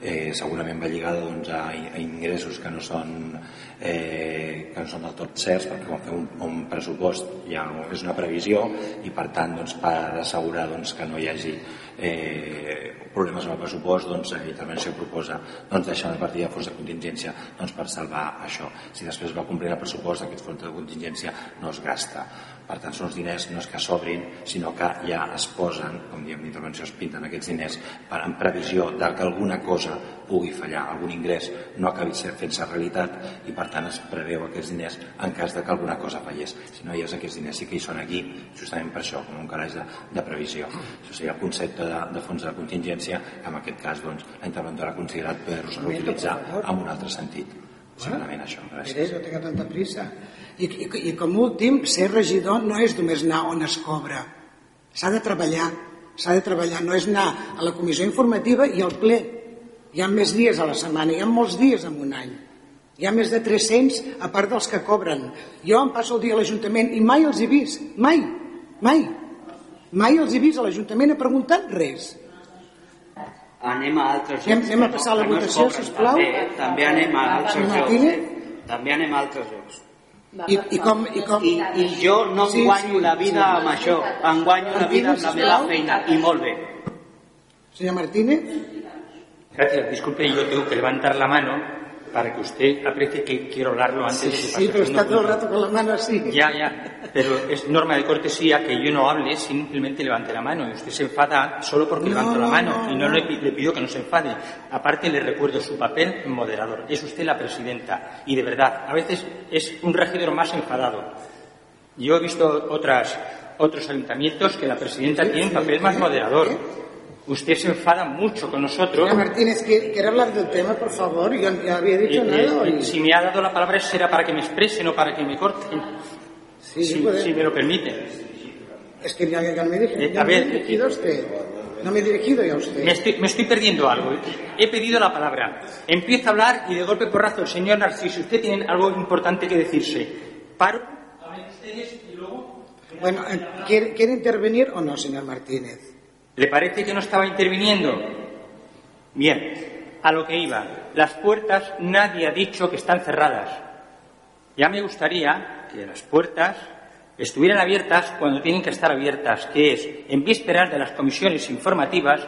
D: eh, segurament va lligada doncs, a, a ingressos que no són eh, que no són del tot certs perquè quan fem un, un pressupost ja és una previsió i per tant doncs, per assegurar doncs, que no hi hagi eh, problemes amb el pressupost doncs la intervenció proposa doncs, deixar una partida de fons de contingència doncs, per salvar això. Si després va complir el pressupost aquest fons de contingència no es gasta per tant, són diners no és que s'obrin, sinó que ja es posen, com diem d'intervenció, es pinten aquests diners per, en previsió de que alguna cosa pugui fallar, algun ingrés no acabi fent-se realitat i per tant es preveu aquests diners en cas de que alguna cosa fallés. Si no hi ha aquests diners sí que hi són aquí, justament per això, com un calaix de, de previsió. Això seria el concepte de, de fons de contingència, que en aquest cas doncs, la interventora ha considerat poder-los reutilitzar en un altre sentit. Simplement això.
A: Gràcies. no tinc tanta prisa. I, i, I com últim, ser regidor no és només anar on es cobra. S'ha de treballar. S'ha de treballar, no és anar a la comissió informativa i al ple. Hi ha més dies a la setmana, hi ha molts dies en un any. Hi ha més de 300, a part dels que cobren. Jo em passo el dia a l'Ajuntament i mai els he vist, mai, mai. Mai els he vist a l'Ajuntament a preguntar res.
F: Anem a altres
A: Anem-
F: llocs.
A: anem a passar la
F: no
A: votació,
F: cobren.
A: sisplau.
F: També, també anem a altres llocs.
A: Martínez?
F: També anem a altres llocs.
A: I, i com, i com...
F: I, I jo no em
A: Sí,
F: guanyo
A: sí,
F: la vida
A: sí.
F: amb això. Em guanyo la vida amb la meva feina. I molt bé.
A: Senyor Martínez,
E: Gracias. Disculpe, yo tengo que levantar la mano para que usted aprecie que quiero hablarlo antes de que pase
A: sí, pero está todo el rato con la mano así.
E: Ya, ya, pero es norma de cortesía que yo no hable, simplemente levante la mano. Y usted se enfada solo porque
A: No,
E: levanto la
A: no,
E: mano
A: no,
E: y no. Le, pi- le pido que no se enfade. Aparte le recuerdo su papel moderador. Es usted la presidenta y de verdad, a veces es un regidor más enfadado. Yo he visto otras, otros ayuntamientos que la presidenta tiene un papel más moderador. Usted se enfada mucho con nosotros.
A: Señor Martínez, ¿quiere, hablar del tema, por favor? Yo ya había dicho
E: Eh,
A: nada.
E: eh,
A: y-
E: si me ha dado la palabra será para que me exprese, no para que me corten.
A: Sí,
E: si,
A: puede.
E: si me lo permite.
A: Es que ya, ya no me he dirigido,
E: Eh,
A: ya
E: a
A: me he
E: ver,
A: dirigido a usted. No me he dirigido ya a usted.
E: Me estoy, me estoy perdiendo algo. He pedido la palabra. Empiezo a hablar y de golpe porrazo, el señor Narciso, usted tiene algo importante que decirse. Paro. hablen ustedes y luego-
A: Bueno, ¿quiere, ¿quiere intervenir o no, señor Martínez?
E: ¿Le parece que no estaba interviniendo? Bien, a lo que iba. Las puertas nadie ha dicho que están cerradas. Ya me gustaría que las puertas estuvieran abiertas cuando tienen que estar abiertas, que es en vísperas de las comisiones informativas,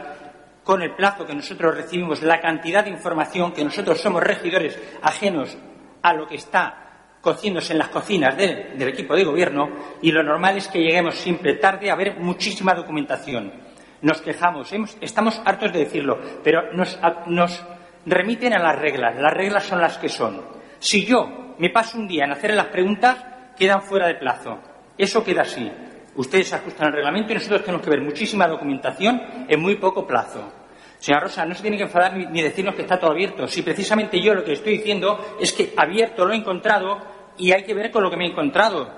E: con el plazo que nosotros recibimos, la cantidad de información que nosotros somos regidores ajenos a lo que está cociéndose en las cocinas del, equipo de gobierno y lo normal es que lleguemos siempre tarde a ver muchísima documentación. Nos quejamos, estamos hartos de decirlo, pero nos, remiten a las reglas. Las reglas son las que son. Si yo me paso un día en hacer las preguntas, quedan fuera de plazo. Eso queda así. Ustedes ajustan el reglamento y nosotros tenemos que ver muchísima documentación en muy poco plazo. Señora Rosa, no se tiene que enfadar ni decirnos que está todo abierto. Si precisamente yo lo que estoy diciendo es que abierto lo he encontrado y hay que ver con lo que me he encontrado.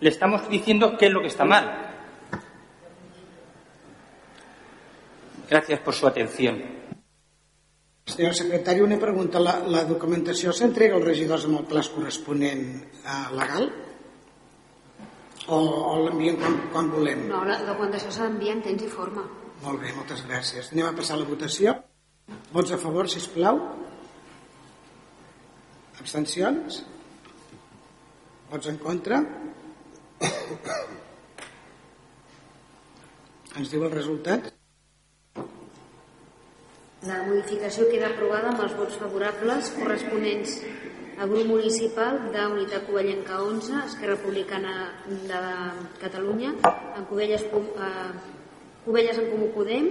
E: Le estamos diciendo qué es lo que está mal. Gracias por su atención.
A: Senyor secretari, una pregunta. La, la documentació s'entrega als regidors amb el plaç corresponent eh, legal? O, o l'envien quan, quan volem?
G: No, la documentació d'enviar en temps i forma.
A: Molt bé, moltes gràcies. Anem a passar a la votació. Vots a favor, si plau. Abstencions? Vots en contra? Ens diu el resultat?
G: La modificació queda aprovada amb els vots favorables corresponents al grup municipal d'Unitat Covellenca 11, Esquerra Republicana de Catalunya, en Covelles, eh, Covelles en Comú Podem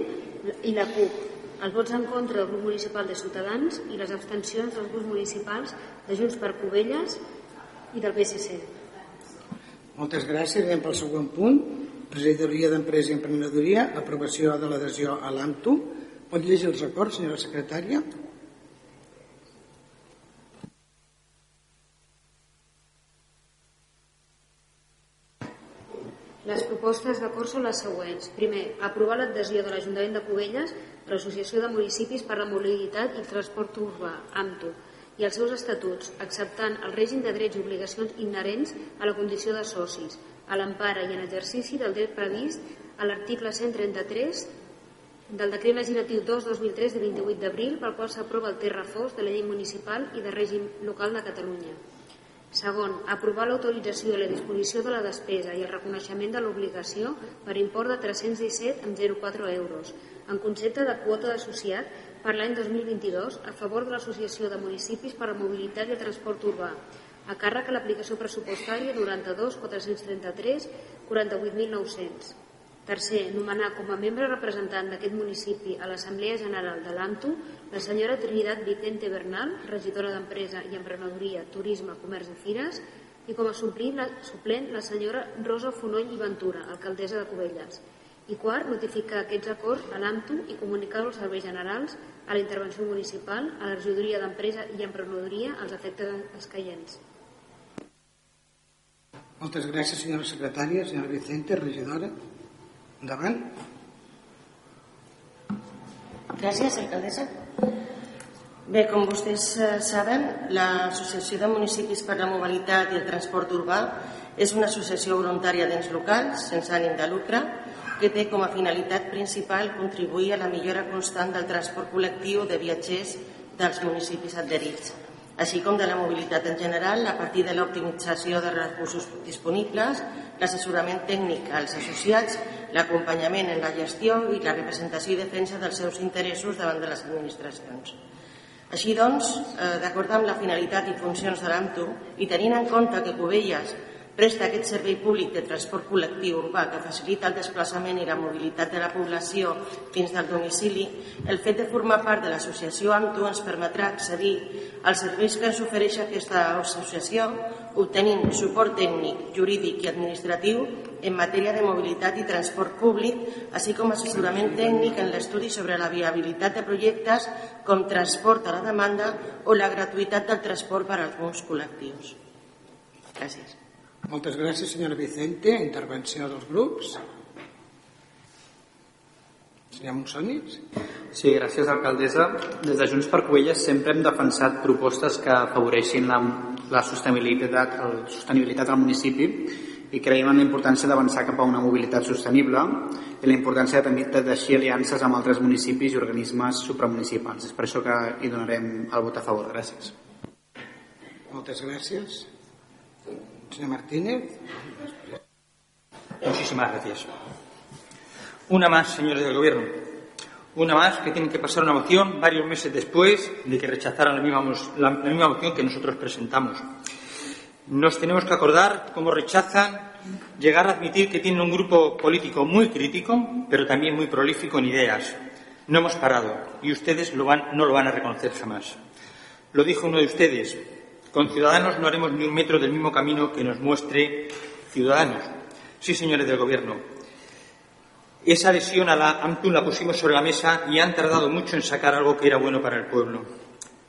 G: i la CUP. Els vots en contra del grup municipal de Ciutadans i les abstencions dels grups municipals de Junts per Covelles i del PSC.
A: Moltes gràcies. Anem pel següent punt. Regidoria d'Empresa i Emprenedoria, aprovació de l'adhesió a l'AMTU. Pot llegir els acords, senyora secretària?
G: Les propostes d'acord són les següents. Primer, aprovar l'adhesió de l'Ajuntament de Cubelles a l'Associació de Municipis per la Mobilitat i Transport Urbà, AMTU, i els seus estatuts, acceptant el règim de drets i obligacions inherents a la condició de socis, a l'empara i en exercici del dret previst a l'article 133 del decret legislatiu 2-2003 de 28 d'abril pel qual s'aprova el reforç de la llei municipal i de règim local de Catalunya. Segon, aprovar l'autorització i la disposició de la despesa i el reconeixement de l'obligació per import de 317,04 euros en concepte de quota d'associat per l'any 2022 a favor de l'Associació de Municipis per a Mobilitat i el Transport Urbà a càrrec a l'aplicació pressupostària 92 433 48.900. Tercer, nomenar com a membre representant d'aquest municipi a l'Assemblea General de l'AMTU la senyora Trinidad Vicente Bernal, regidora d'Empresa i Emprenedoria, Turisme, Comerç i Fires, i com a suplent la, suplent la senyora Rosa Fonoll i Ventura, alcaldessa de Cubelles. I quart, notificar aquests acords a l'AMTU i comunicar als serveis generals, a la intervenció municipal, a la regidoria d'Empresa i Emprenedoria, als efectes escaients.
A: Moltes gràcies, senyora secretària. Senyora Vicente, regidora. Endavant.
I: Gràcies, alcaldessa. Bé, com vostès eh, saben, l'Associació de Municipis per la Mobilitat i el Transport Urbà és una associació voluntària d'ens locals, sense ànim de lucre, que té com a finalitat principal contribuir a la millora constant del transport col·lectiu de viatgers dels municipis adherits, així com de la mobilitat en general a partir de l'optimització de recursos disponibles, l'assessorament tècnic als associats, l'acompanyament en la gestió i la representació i defensa dels seus interessos davant de les administracions. Així doncs, eh, d'acord amb la finalitat i funcions de l'AMTU i tenint en compte que Cubelles presta aquest servei públic de transport col·lectiu urbà que facilita el desplaçament i la mobilitat de la població fins del domicili, el fet de formar part de l'associació AMTU ens permetrà accedir als serveis que ens ofereix aquesta associació, obtenint suport tècnic, jurídic i administratiu en matèria de mobilitat i transport públic, així com assessorament tècnic en l'estudi sobre la viabilitat de projectes com transport a la demanda o la gratuïtat del transport per a alguns col·lectius. Gràcies.
A: Moltes gràcies, senyora Vicente. Intervenció dels grups. Senyor Monsonits.
H: Sí, gràcies, alcaldessa. Des de Junts per Cuelles sempre hem defensat propostes que afavoreixin la, la sostenibilitat, el, sostenibilitat al municipi i creiem en la importància d'avançar cap a una mobilitat sostenible i la importància de, de teixir aliances amb altres municipis i organismes supramunicipals. És per això que hi donarem el vot a favor. Gràcies.
A: Moltes gràcies. Senyor Martínez.
E: Muchísimas gracias. Una más, señores del Gobierno. Una más que tienen que pasar una moción varios meses después de que rechazaran la misma, la, la misma moción que nosotros presentamos. Nos tenemos que acordar cómo rechazan llegar a admitir que tienen un grupo político muy crítico, pero también muy prolífico en ideas. No hemos parado y ustedes lo van, no lo van a reconocer jamás. Lo dijo uno de ustedes. Con Ciudadanos no haremos ni un metro del mismo camino que nos muestre Ciudadanos. Sí, señores del Gobierno. Esa adhesión a la AMTUN la pusimos sobre la mesa y han tardado mucho en sacar algo que era bueno para el pueblo.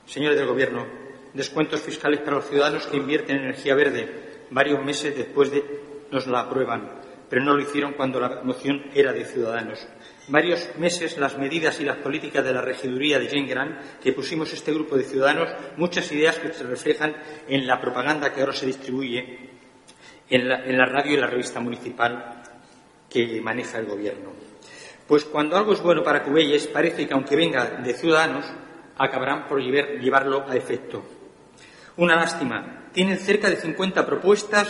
E: Señores del Gobierno, descuentos fiscales para los ciudadanos que invierten en energía verde. Varios meses después de nos la aprueban, pero no lo hicieron cuando la moción era de ciudadanos. Varios meses las medidas y las políticas de la regiduría de Jane que pusimos este grupo de ciudadanos, muchas ideas que se reflejan en la propaganda que ahora se distribuye en la, en la radio y la revista municipal que maneja el gobierno. Pues cuando algo es bueno para Cubelles, parece que aunque venga de ciudadanos, acabarán por llevarlo a efecto. Una lástima. Tienen cerca de 50 propuestas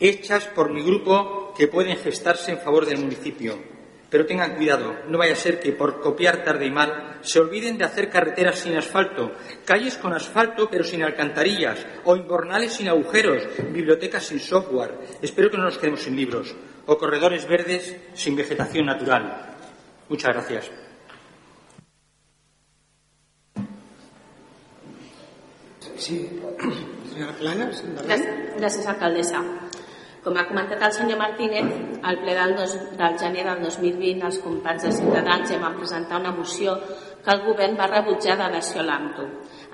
E: hechas por mi grupo que pueden gestarse en favor del municipio. Pero tengan cuidado, no vaya a ser que por copiar tarde y mal se olviden de hacer carreteras sin asfalto, calles con asfalto pero sin alcantarillas, o inbornales sin agujeros, bibliotecas sin software. Espero que no nos quedemos sin libros, o corredores verdes sin vegetación natural. Muchas gracias.
A: Sí, senyora Planes.
J: Gràcies, gràcies, alcaldessa. Com ha comentat el senyor Martínez, al ple del, dos, del gener del 2020 els companys de Ciutadans ja van presentar una moció que el govern va rebutjar d'adhesió a l'AMTO.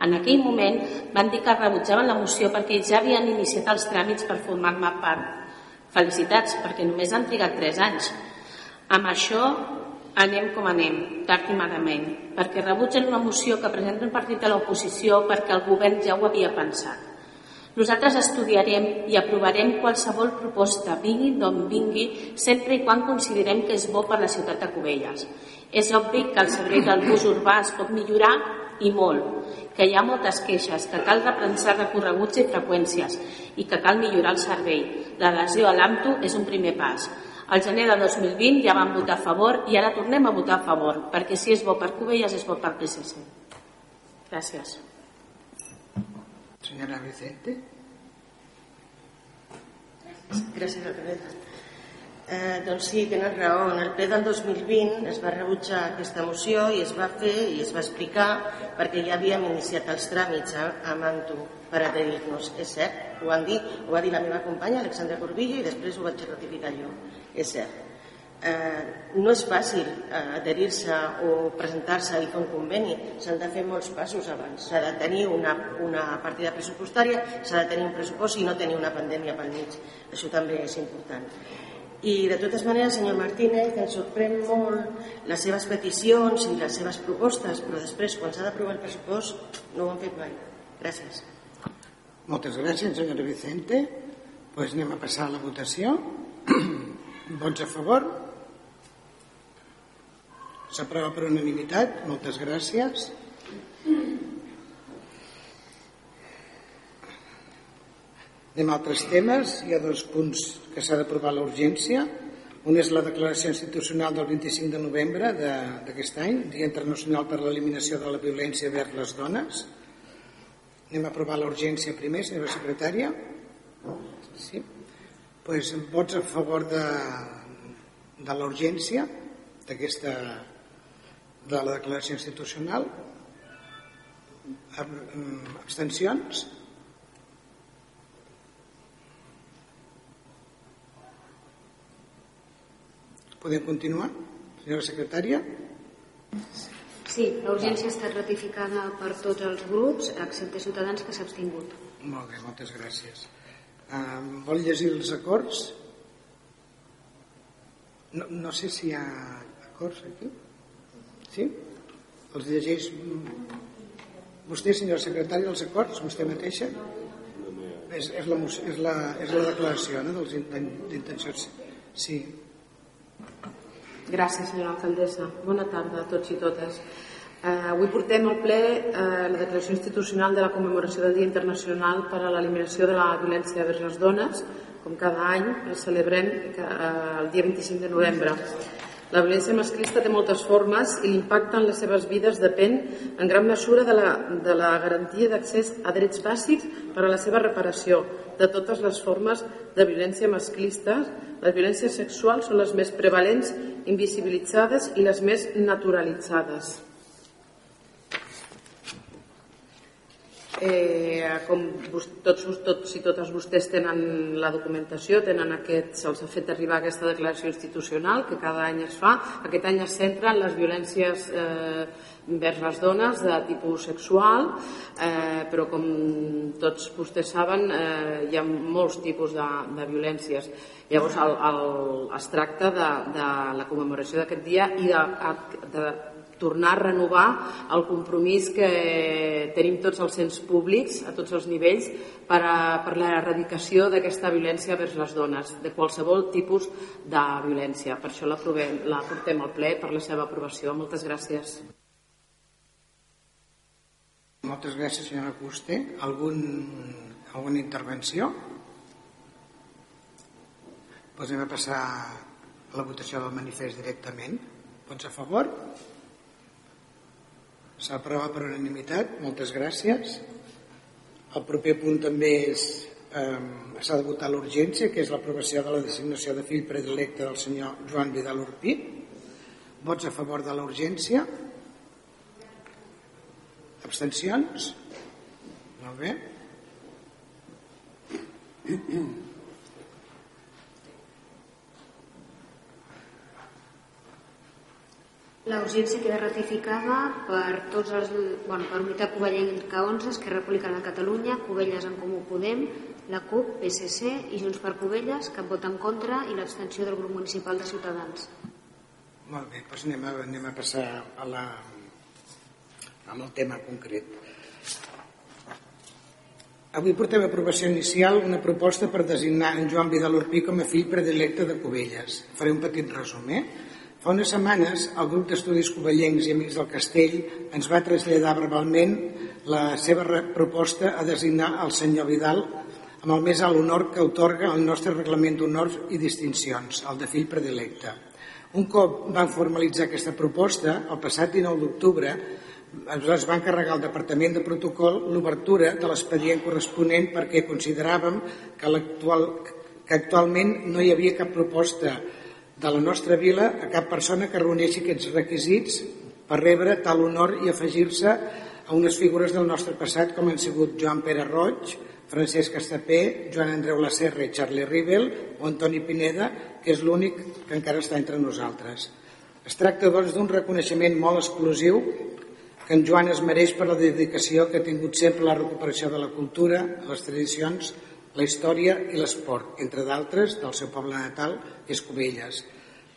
J: En aquell moment van dir que rebutjaven la moció perquè ja havien iniciat els tràmits per formar-me part. Felicitats, perquè només han trigat 3 anys. Amb això anem com anem, tard i malament, perquè rebutgen una moció que presenta un partit de l'oposició perquè el govern ja ho havia pensat. Nosaltres estudiarem i aprovarem qualsevol proposta, vingui d'on vingui, sempre i quan considerem que és bo per la ciutat de Cubelles. És obvi que el servei del bus urbà es pot millorar i molt, que hi ha moltes queixes, que cal repensar recorreguts i freqüències i que cal millorar el servei. L'adhesió a l'AMTO és un primer pas. Al gener de 2020 ja vam votar a favor i ara tornem a votar a favor, perquè si és bo per Cubelles és bo per PSC. Gràcies.
A: Senyora Vicente.
I: Gràcies, alcaldessa. Eh, doncs sí, tenen raó. En el ple del 2020 es va rebutjar aquesta moció i es va fer i es va explicar perquè ja havíem iniciat els tràmits a, a Manto per adherir-nos. És cert, ho han dit, ho va dir la meva companya, Alexandra Corbillo, i després ho vaig ratificar jo. És cert. Eh, no és fàcil eh, adherir-se o presentar-se i fer un conveni, s'han de fer molts passos abans. S'ha de tenir una, una partida pressupostària, s'ha de tenir un pressupost i no tenir una pandèmia pel mig. Això també és important. I de totes maneres, senyor Martínez, ens sorprèn molt les seves peticions i les seves propostes, però després, quan s'ha d'aprovar el pressupost, no ho han fet mai. Gràcies.
A: Moltes gràcies, senyora Vicente. Pues anem a passar a la votació. Vots a favor? S'aprova per unanimitat. Moltes gràcies. Anem a altres temes. Hi ha dos punts que s'ha d'aprovar l'urgència. Un és la declaració institucional del 25 de novembre d'aquest any, Dia Internacional per l'Eliminació de la Violència vers les Dones. Anem a aprovar l'urgència primer, senyora secretària. Sí. Pues, vots a favor de, de l'urgència d'aquesta de la declaració institucional abstencions Podem continuar, senyora secretària?
G: Sí, l'urgència ha estat ratificada per tots els grups, excepte Ciutadans, que s'ha abstingut.
A: Molt bé, moltes gràcies. Um, vol llegir els acords? No, no sé si hi ha acords aquí. Sí? Els llegeix vostè, senyora secretària, els acords, vostè mateixa? És, és, la, és, la, és la declaració no, d'intencions. Sí.
K: Gràcies, senyora alcaldessa. Bona tarda a tots i totes. Eh, avui portem al ple eh, la declaració institucional de la commemoració del Dia Internacional per a l'eliminació de la violència vers les dones, com cada any el celebrem eh, el dia 25 de novembre. La violència masclista té moltes formes i l'impacte en les seves vides depèn en gran mesura de la, de la garantia d'accés a drets bàsics per a la seva reparació de totes les formes de violència masclista. Les violències sexuals són les més prevalents, invisibilitzades i les més naturalitzades. Eh, com tots, tots i totes vostès tenen la documentació, tenen aquest, se'ls ha fet arribar aquesta declaració institucional que cada any es fa. Aquest any es centra en les violències eh, vers les dones de tipus sexual, eh, però com tots vostès saben eh, hi ha molts tipus de, de violències. Llavors el, el, es tracta de, de la commemoració d'aquest dia i de, de tornar a renovar el compromís que tenim tots els cents públics a tots els nivells per, a, per l'erradicació d'aquesta violència vers les dones, de qualsevol tipus de violència. Per això la, la portem al ple per la seva aprovació. Moltes gràcies.
A: Moltes gràcies, senyora Custer. Algun, alguna intervenció? Doncs anem a passar la votació del manifest directament. Vots a favor? S'aprova per unanimitat, moltes gràcies. El proper punt també és eh, s'ha de votar l'urgència, que és l'aprovació de la designació de fill predilecte del senyor Joan Vidal Urpí. Vots a favor de l'urgència? Abstencions? Molt bé.
G: La urgència queda ratificada per tots els, bueno, per Unitat Covellenca 11, Esquerra Republicana de Catalunya, Covelles en Comú Podem, la CUP, PSC i Junts per Covelles, que vota en contra, i l'abstenció del grup municipal de Ciutadans.
A: Molt bé, doncs anem a, anem a passar a la, amb el tema concret. Avui portem a aprovació inicial una proposta per designar en Joan Vidal Urpí com a fill predilecte de Covelles. Faré un petit resum, eh? Fa unes setmanes, el grup d'estudis covellencs i amics del Castell ens va traslladar verbalment la seva proposta a designar el senyor Vidal amb el més alt honor que otorga el nostre reglament d'honors i distincions, el de fill predilecte. Un cop van formalitzar aquesta proposta, el passat 19 d'octubre, es va encarregar al Departament de Protocol l'obertura de l'expedient corresponent perquè consideràvem que, actual, que actualment no hi havia cap proposta de la nostra vila a cap persona que reuneixi aquests requisits per rebre tal honor i afegir-se a unes figures del nostre passat com han sigut Joan Pere Roig, Francesc Estapé, Joan Andreu Lacerra i Charlie Rivel o Antoni Pineda, que és l'únic que encara està entre nosaltres. Es tracta, doncs, d'un reconeixement molt exclusiu que en Joan es mereix per la dedicació que ha tingut sempre a la recuperació de la cultura, les tradicions la història i l'esport, entre d'altres del seu poble natal, Cubelles.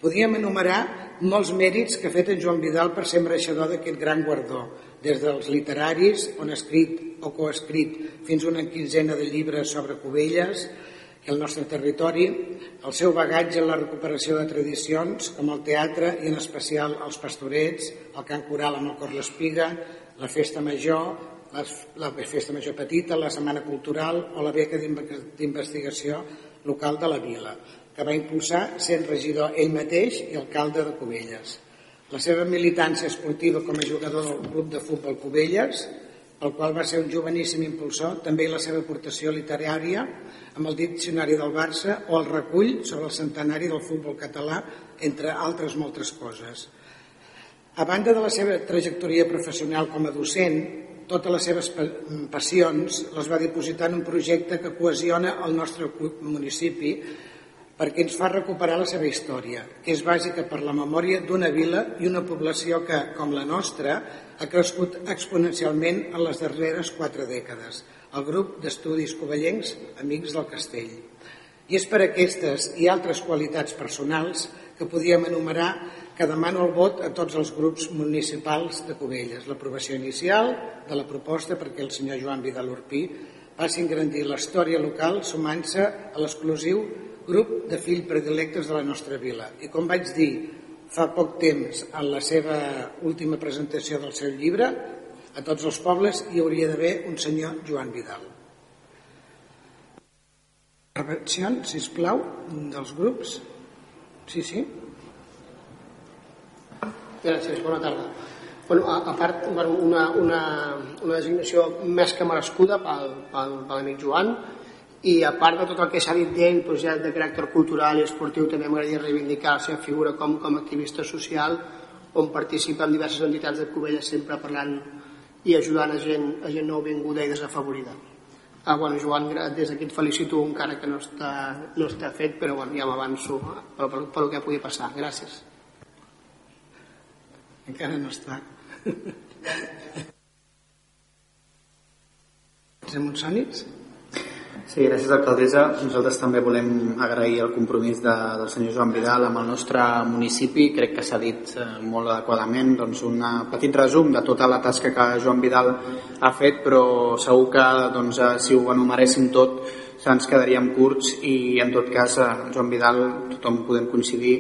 A: Podríem enumerar molts mèrits que ha fet en Joan Vidal per ser mereixedor d'aquest gran guardó, des dels literaris, on ha escrit o coescrit fins a una quinzena de llibres sobre Cubelles i el nostre territori, el seu bagatge en la recuperació de tradicions, com el teatre i en especial els pastorets, el cant coral amb el cor l'espiga, la festa major, la festa major petita, la setmana cultural o la beca d'investigació local de la vila que va impulsar sent regidor ell mateix i alcalde de Cubelles. La seva militància esportiva com a jugador del club de futbol Cubelles, el qual va ser un joveníssim impulsor, també la seva aportació literària amb el diccionari del Barça o el recull sobre el centenari del futbol català, entre altres moltes coses. A banda de la seva trajectòria professional com a docent, totes les seves passions les va dipositar en un projecte que cohesiona el nostre municipi perquè ens fa recuperar la seva història, que és bàsica per la memòria d'una vila i una població que, com la nostra, ha crescut exponencialment en les darreres quatre dècades, el grup d'estudis covellencs Amics del Castell. I és per aquestes i altres qualitats personals que podíem enumerar que demano el vot a tots els grups municipals de Cubelles, l'aprovació inicial de la proposta perquè el senyor Joan Vidal Urpí passi a engrandir la història local sumant-se a l'exclusiu grup de fills predilectes de la nostra vila. I com vaig dir fa poc temps en la seva última presentació del seu llibre, a tots els pobles hi hauria d'haver un senyor Joan Vidal. Intervencions, si plau, dels grups. Sí, sí.
L: Gràcies, bona tarda. Bueno, a, a part, una, una, una designació més que merescuda pel, pel, pel amic Joan, i a part de tot el que s'ha dit d'ell, projecte de caràcter cultural i esportiu, també m'agradaria reivindicar la seva figura com, com a activista social, on participa en diverses entitats de Covella sempre parlant i ajudant a gent, a gent nouvinguda i desafavorida. Ah, bueno, Joan, des d'aquí et felicito encara que no està, no està fet, però bueno, ja m'avanço pel, pel, pel que pugui passar. Gràcies.
A: Encara no està. Som sònics?
H: Sí, gràcies alcaldessa. Nosaltres també volem agrair el compromís de, del senyor Joan Vidal amb el nostre municipi. Crec que s'ha dit eh, molt adequadament doncs, un petit resum de tota la tasca que Joan Vidal ha fet, però segur que doncs, eh, si ho enumeréssim tot ens quedaríem curts i en tot cas eh, Joan Vidal tothom podem coincidir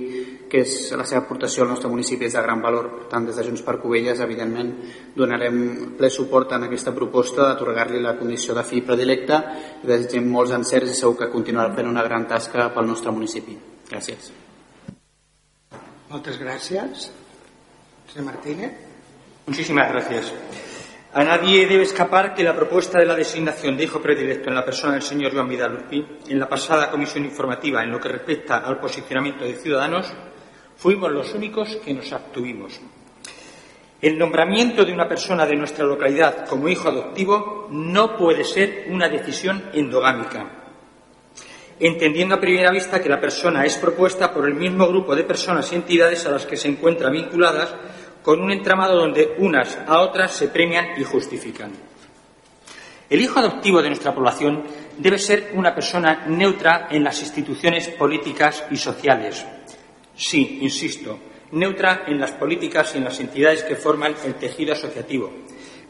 H: que és la seva aportació al nostre municipi és de gran valor. Per tant, des de Junts per Covelles, evidentment, donarem ple suport en aquesta proposta d'atorgar-li la condició de fill predilecte i desitgem molts encerts i segur que continuarà fent una gran tasca pel nostre municipi. Gràcies.
A: Moltes gràcies. Senyor Martínez.
E: Muchísimas gracias. A nadie debe escapar que la propuesta de la designación de hijo predilecto en la persona del señor Joan Vidal Urpí en la pasada comisión informativa en lo que respecta al posicionamiento de Ciudadanos Fuimos los únicos que nos abstuvimos. El nombramiento de una persona de nuestra localidad como hijo adoptivo no puede ser una decisión endogámica, entendiendo a primera vista que la persona es propuesta por el mismo grupo de personas y entidades a las que se encuentra vinculadas con un entramado donde unas a otras se premian y justifican. El hijo adoptivo de nuestra población debe ser una persona neutra en las instituciones políticas y sociales, Sí, insisto, neutra en las políticas y en las entidades que forman el tejido asociativo.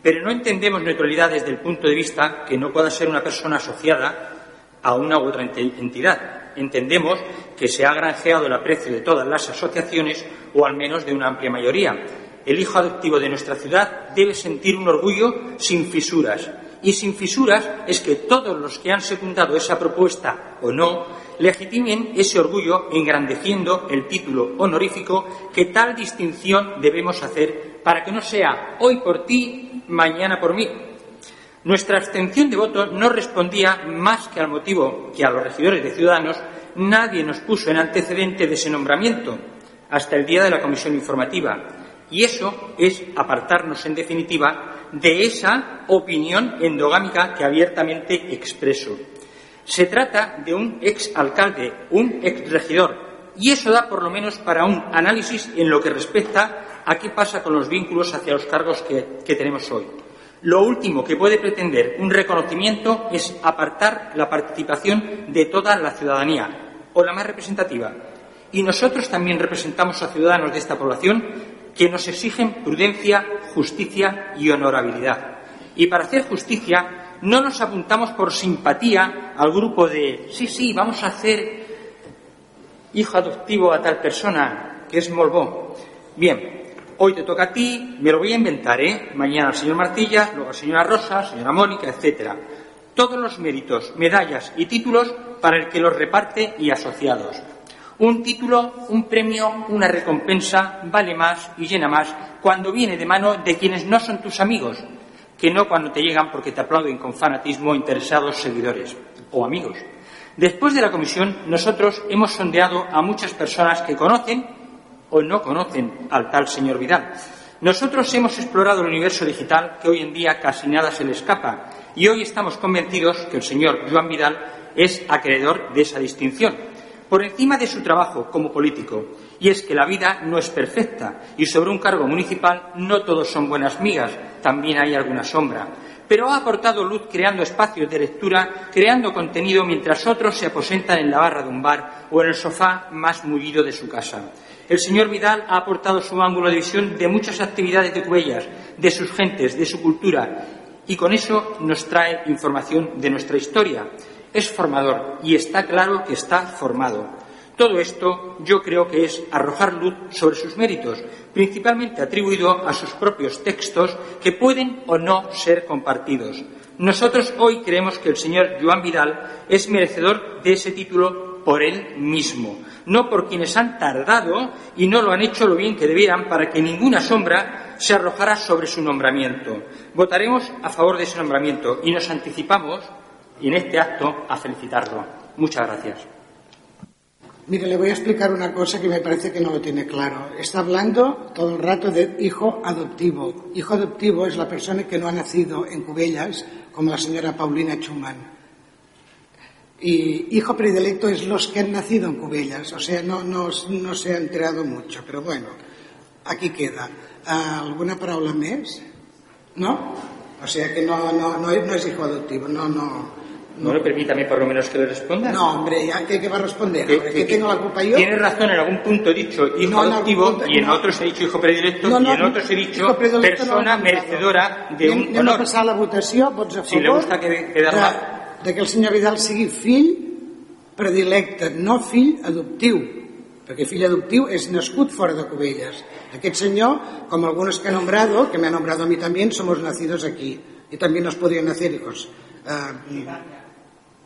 E: Pero no entendemos neutralidad desde el punto de vista que no pueda ser una persona asociada a una u otra entidad. Entendemos que se ha granjeado el aprecio de todas las asociaciones o al menos de una amplia mayoría. El hijo adoptivo de nuestra ciudad debe sentir un orgullo sin fisuras. Y sin fisuras es que todos los que han secundado esa propuesta o no legitimen ese orgullo engrandeciendo el título honorífico que tal distinción debemos hacer para que no sea hoy por ti, mañana por mí. Nuestra abstención de voto no respondía más que al motivo que a los regidores de Ciudadanos nadie nos puso en antecedente de ese nombramiento hasta el día de la comisión informativa. Y eso es apartarnos, en definitiva, de esa opinión endogámica que abiertamente expreso. Se trata de un ex alcalde, un ex regidor, y eso da por lo menos para un análisis en lo que respecta a qué pasa con los vínculos hacia los cargos que, que tenemos hoy. Lo último que puede pretender un reconocimiento es apartar la participación de toda la ciudadanía, o la más representativa. Y nosotros también representamos a ciudadanos de esta población que nos exigen prudencia, justicia y honorabilidad. Y para hacer justicia no nos apuntamos por simpatía al grupo de sí, sí, vamos a hacer hijo adoptivo a tal persona, que es Molbó. Bien, Hoy te toca a ti, me lo voy a inventar, ¿eh? Mañana al señor Martilla, luego a señora Rosa, señora Mónica, etcétera. Todos los méritos, medallas y títulos para el que los reparte y asociados. Un título, un premio, una recompensa vale más y llena más cuando viene de mano de quienes no son tus amigos, que no cuando te llegan porque te aplauden con fanatismo interesados seguidores o amigos. Después de la comisión, nosotros hemos sondeado a muchas personas que conocen o no conocen al tal señor Vidal. Nosotros hemos explorado el universo digital que hoy en día casi nada se le escapa y hoy estamos convencidos que el señor Joan Vidal es acreedor de esa distinción, por encima de su trabajo como político. Y es que la vida no es perfecta y sobre un cargo municipal no todos son buenas migas, también hay alguna sombra. Pero ha aportado luz creando espacios de lectura, creando contenido mientras otros se aposentan en la barra de un bar o en el sofá más mullido de su casa. El señor Vidal ha aportado su ángulo de visión de muchas actividades de Cuellas, de sus gentes, de su cultura, y con eso nos trae información de nuestra historia. Es formador y está claro que está formado. Todo esto yo creo que es arrojar luz sobre sus méritos, principalmente atribuido a sus propios textos que pueden o no ser compartidos. Nosotros hoy creemos que el señor Joan Vidal es merecedor de ese título por él mismo no por quienes han tardado y no lo han hecho lo bien que debieran para que ninguna sombra se arrojara sobre su nombramiento. Votaremos a favor de ese nombramiento y nos anticipamos, en este acto, a felicitarlo. Muchas gracias.
A: Mire, le voy a explicar una cosa que me parece que no lo tiene claro. Está hablando todo el rato de hijo adoptivo. Hijo adoptivo es la persona que no ha nacido en Cubellas, como la señora Paulina Schumann. Y hijo predilecto es los que han nacido en Cubellas, o sea, no, no, se ha enterado mucho, pero bueno, aquí queda. ¿Alguna palabra más? ¿No? O sea que no, no, no, es hijo adoptivo, no, no.
E: No, no permítame por lo menos que le responda.
A: No, hombre, ¿ya qué, va a responder? ¿Que, tengo la culpa yo?
E: Tiene razón, en algún punto he dicho hijo adoptivo y en otros he dicho hijo predilecto y en otros he dicho persona merecedora de un honor.
A: Anem a passar la votació, vots a favor.
E: Si le gusta que, quedar
A: de que el senyor Vidal sigui fill predilecte, no fill adoptiu, perquè fill adoptiu és nascut fora de Cubelles. Aquest senyor, com algunos que ha nombrado, que me ha nombrado a mí también, somos nacidos aquí y también nos podrían nacer hijos. Uh,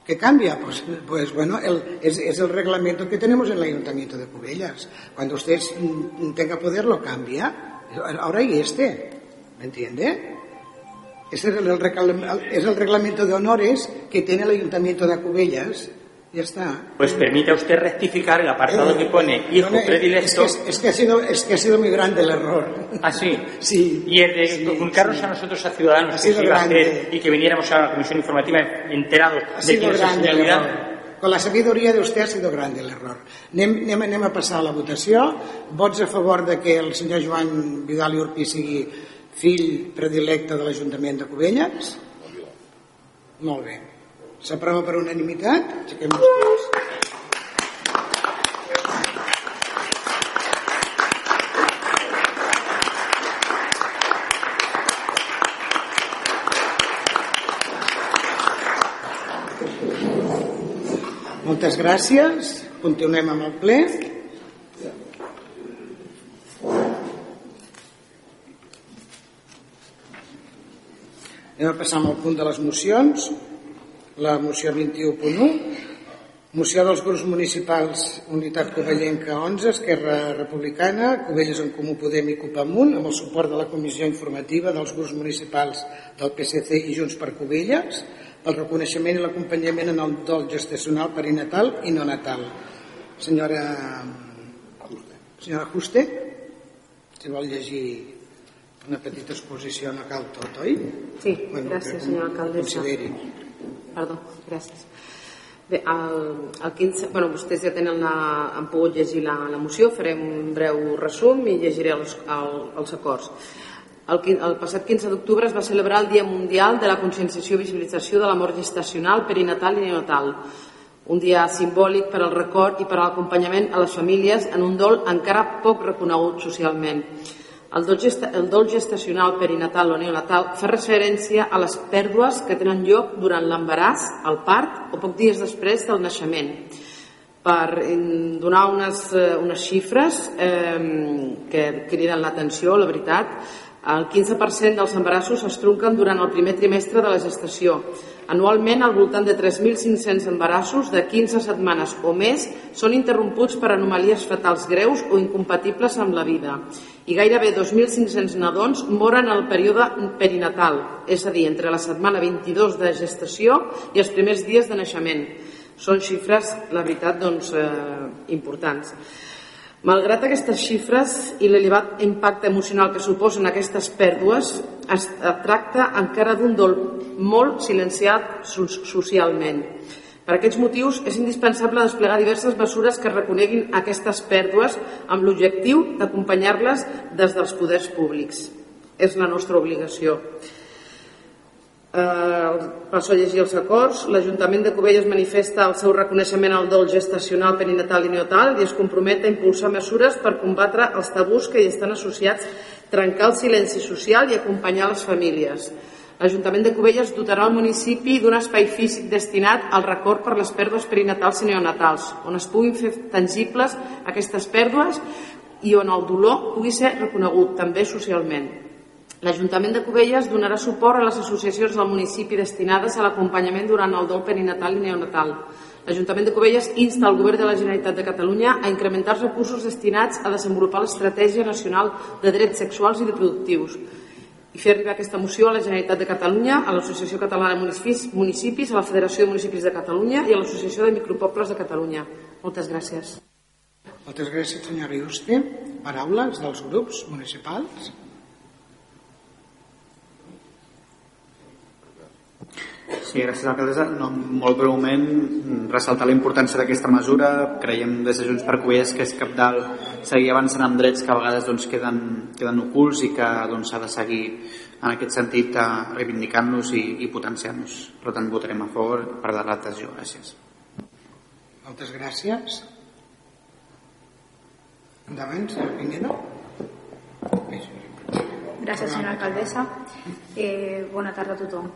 A: ¿Qué cambia? Pues, pues bueno, es, el reglamento que tenemos en el Ayuntamiento de Cubellas. Cuando usted tenga poder lo cambia. Ahora hay este, ¿me entiende? Ese es el, es el reglamento de honores que tiene el Ayuntamiento de Acubellas. Ya está.
E: Pues permita usted rectificar el apartado que pone hijo no, predilecto.
A: Es que, es, que ha sido, es que ha sido muy grande el error.
E: ¿Ah, sí?
A: Sí.
E: Y el de comunicarnos a nosotros, a Ciudadanos,
A: ha que se iba a hacer
E: y que viniéramos a la comisión informativa enterados
A: ha
E: de quién es
A: Con la sabiduria de usted ha sido grande el error. Anem, anem, anem a passar a la votació. Vots a favor de que el senyor Joan Vidal i Urpi sigui fill predilecte de l'Ajuntament de Cubelles? Molt bé. S'aprova per unanimitat? Aixequem els peus. Moltes gràcies. Continuem amb el ple. Anem a passar al punt de les mocions. La moció 21.1, moció dels grups municipals Unitat Covellenca 11, Esquerra Republicana, Covelles en Comú Podem i Copamunt, amb el suport de la Comissió Informativa dels grups municipals del PSC i Junts per Covelles, el reconeixement i l'acompanyament en el dol gestacional perinatal i no natal. Senyora, senyora Juste, si vol llegir una petita exposició no cal tot, oi?
K: Sí, bueno, gràcies, senyora alcaldessa.
A: Consideri.
K: Perdó, gràcies. Bé, el, el 15, bueno, vostès ja tenen la, han pogut llegir la, la moció, farem un breu resum i llegiré els, el, els acords. El, el passat 15 d'octubre es va celebrar el Dia Mundial de la Conscienciació i Visibilització de la Mort Gestacional, Perinatal i Neonatal, un dia simbòlic per al record i per a l'acompanyament a les famílies en un dol encara poc reconegut socialment. El dol, gesta, el dol gestacional perinatal o neonatal fa referència a les pèrdues que tenen lloc durant l'embaràs, el part o poc dies després del naixement. Per donar unes, eh, unes xifres eh, que criden l'atenció, la veritat, el 15% dels embarassos es trunquen durant el primer trimestre de la gestació. Anualment, al voltant de 3.500 embarassos de 15 setmanes o més són interromputs per anomalies fetals greus o incompatibles amb la vida. I gairebé 2.500 nadons moren al període perinatal, és a dir, entre la setmana 22 de gestació i els primers dies de naixement. Són xifres, la veritat, doncs, eh, importants. Malgrat aquestes xifres i l'elevat impacte emocional que suposen aquestes pèrdues, es tracta encara d'un dol molt silenciat socialment. Per aquests motius és indispensable desplegar diverses mesures que reconeguin aquestes pèrdues amb l'objectiu d'acompanyar-les des dels poders públics. És la nostra obligació. Eh, passo a llegir els acords. L'Ajuntament de Cubelles manifesta el seu reconeixement al dol gestacional, perinatal i neotal i es compromet a impulsar mesures per combatre els tabús que hi estan associats, trencar el silenci social i acompanyar les famílies. L'Ajuntament de Cubelles dotarà el municipi d'un espai físic destinat al record per les pèrdues perinatals i neonatals, on es puguin fer tangibles aquestes pèrdues i on el dolor pugui ser reconegut també socialment. L'Ajuntament de Cubelles donarà suport a les associacions del municipi destinades a l'acompanyament durant el dol perinatal i neonatal. L'Ajuntament de Cubelles insta el Govern de la Generalitat de Catalunya a incrementar els recursos destinats a desenvolupar l'Estratègia Nacional de Drets Sexuals i Reproductius i fer arribar aquesta moció a la Generalitat de Catalunya, a l'Associació Catalana de Municipis, a la Federació de Municipis de Catalunya i a l'Associació de Micropobles de Catalunya. Moltes gràcies.
A: Moltes gràcies, senyora Iuste. Paraules dels grups municipals.
H: Sí, gràcies, alcaldessa. No, molt breument, ressaltar la importància d'aquesta mesura. Creiem des de Junts per Covelles que és capdalt seguir avançant amb drets que a vegades doncs, queden, queden ocults i que doncs, s'ha doncs, de seguir en aquest sentit eh, reivindicant-los i, i potenciant-los. Per tant, votarem a favor per la l'adhesió. Gràcies.
A: Moltes gràcies. Endavant, senyora Pinguero.
M: Gràcies, senyora alcaldessa. Eh, bona tarda a tothom.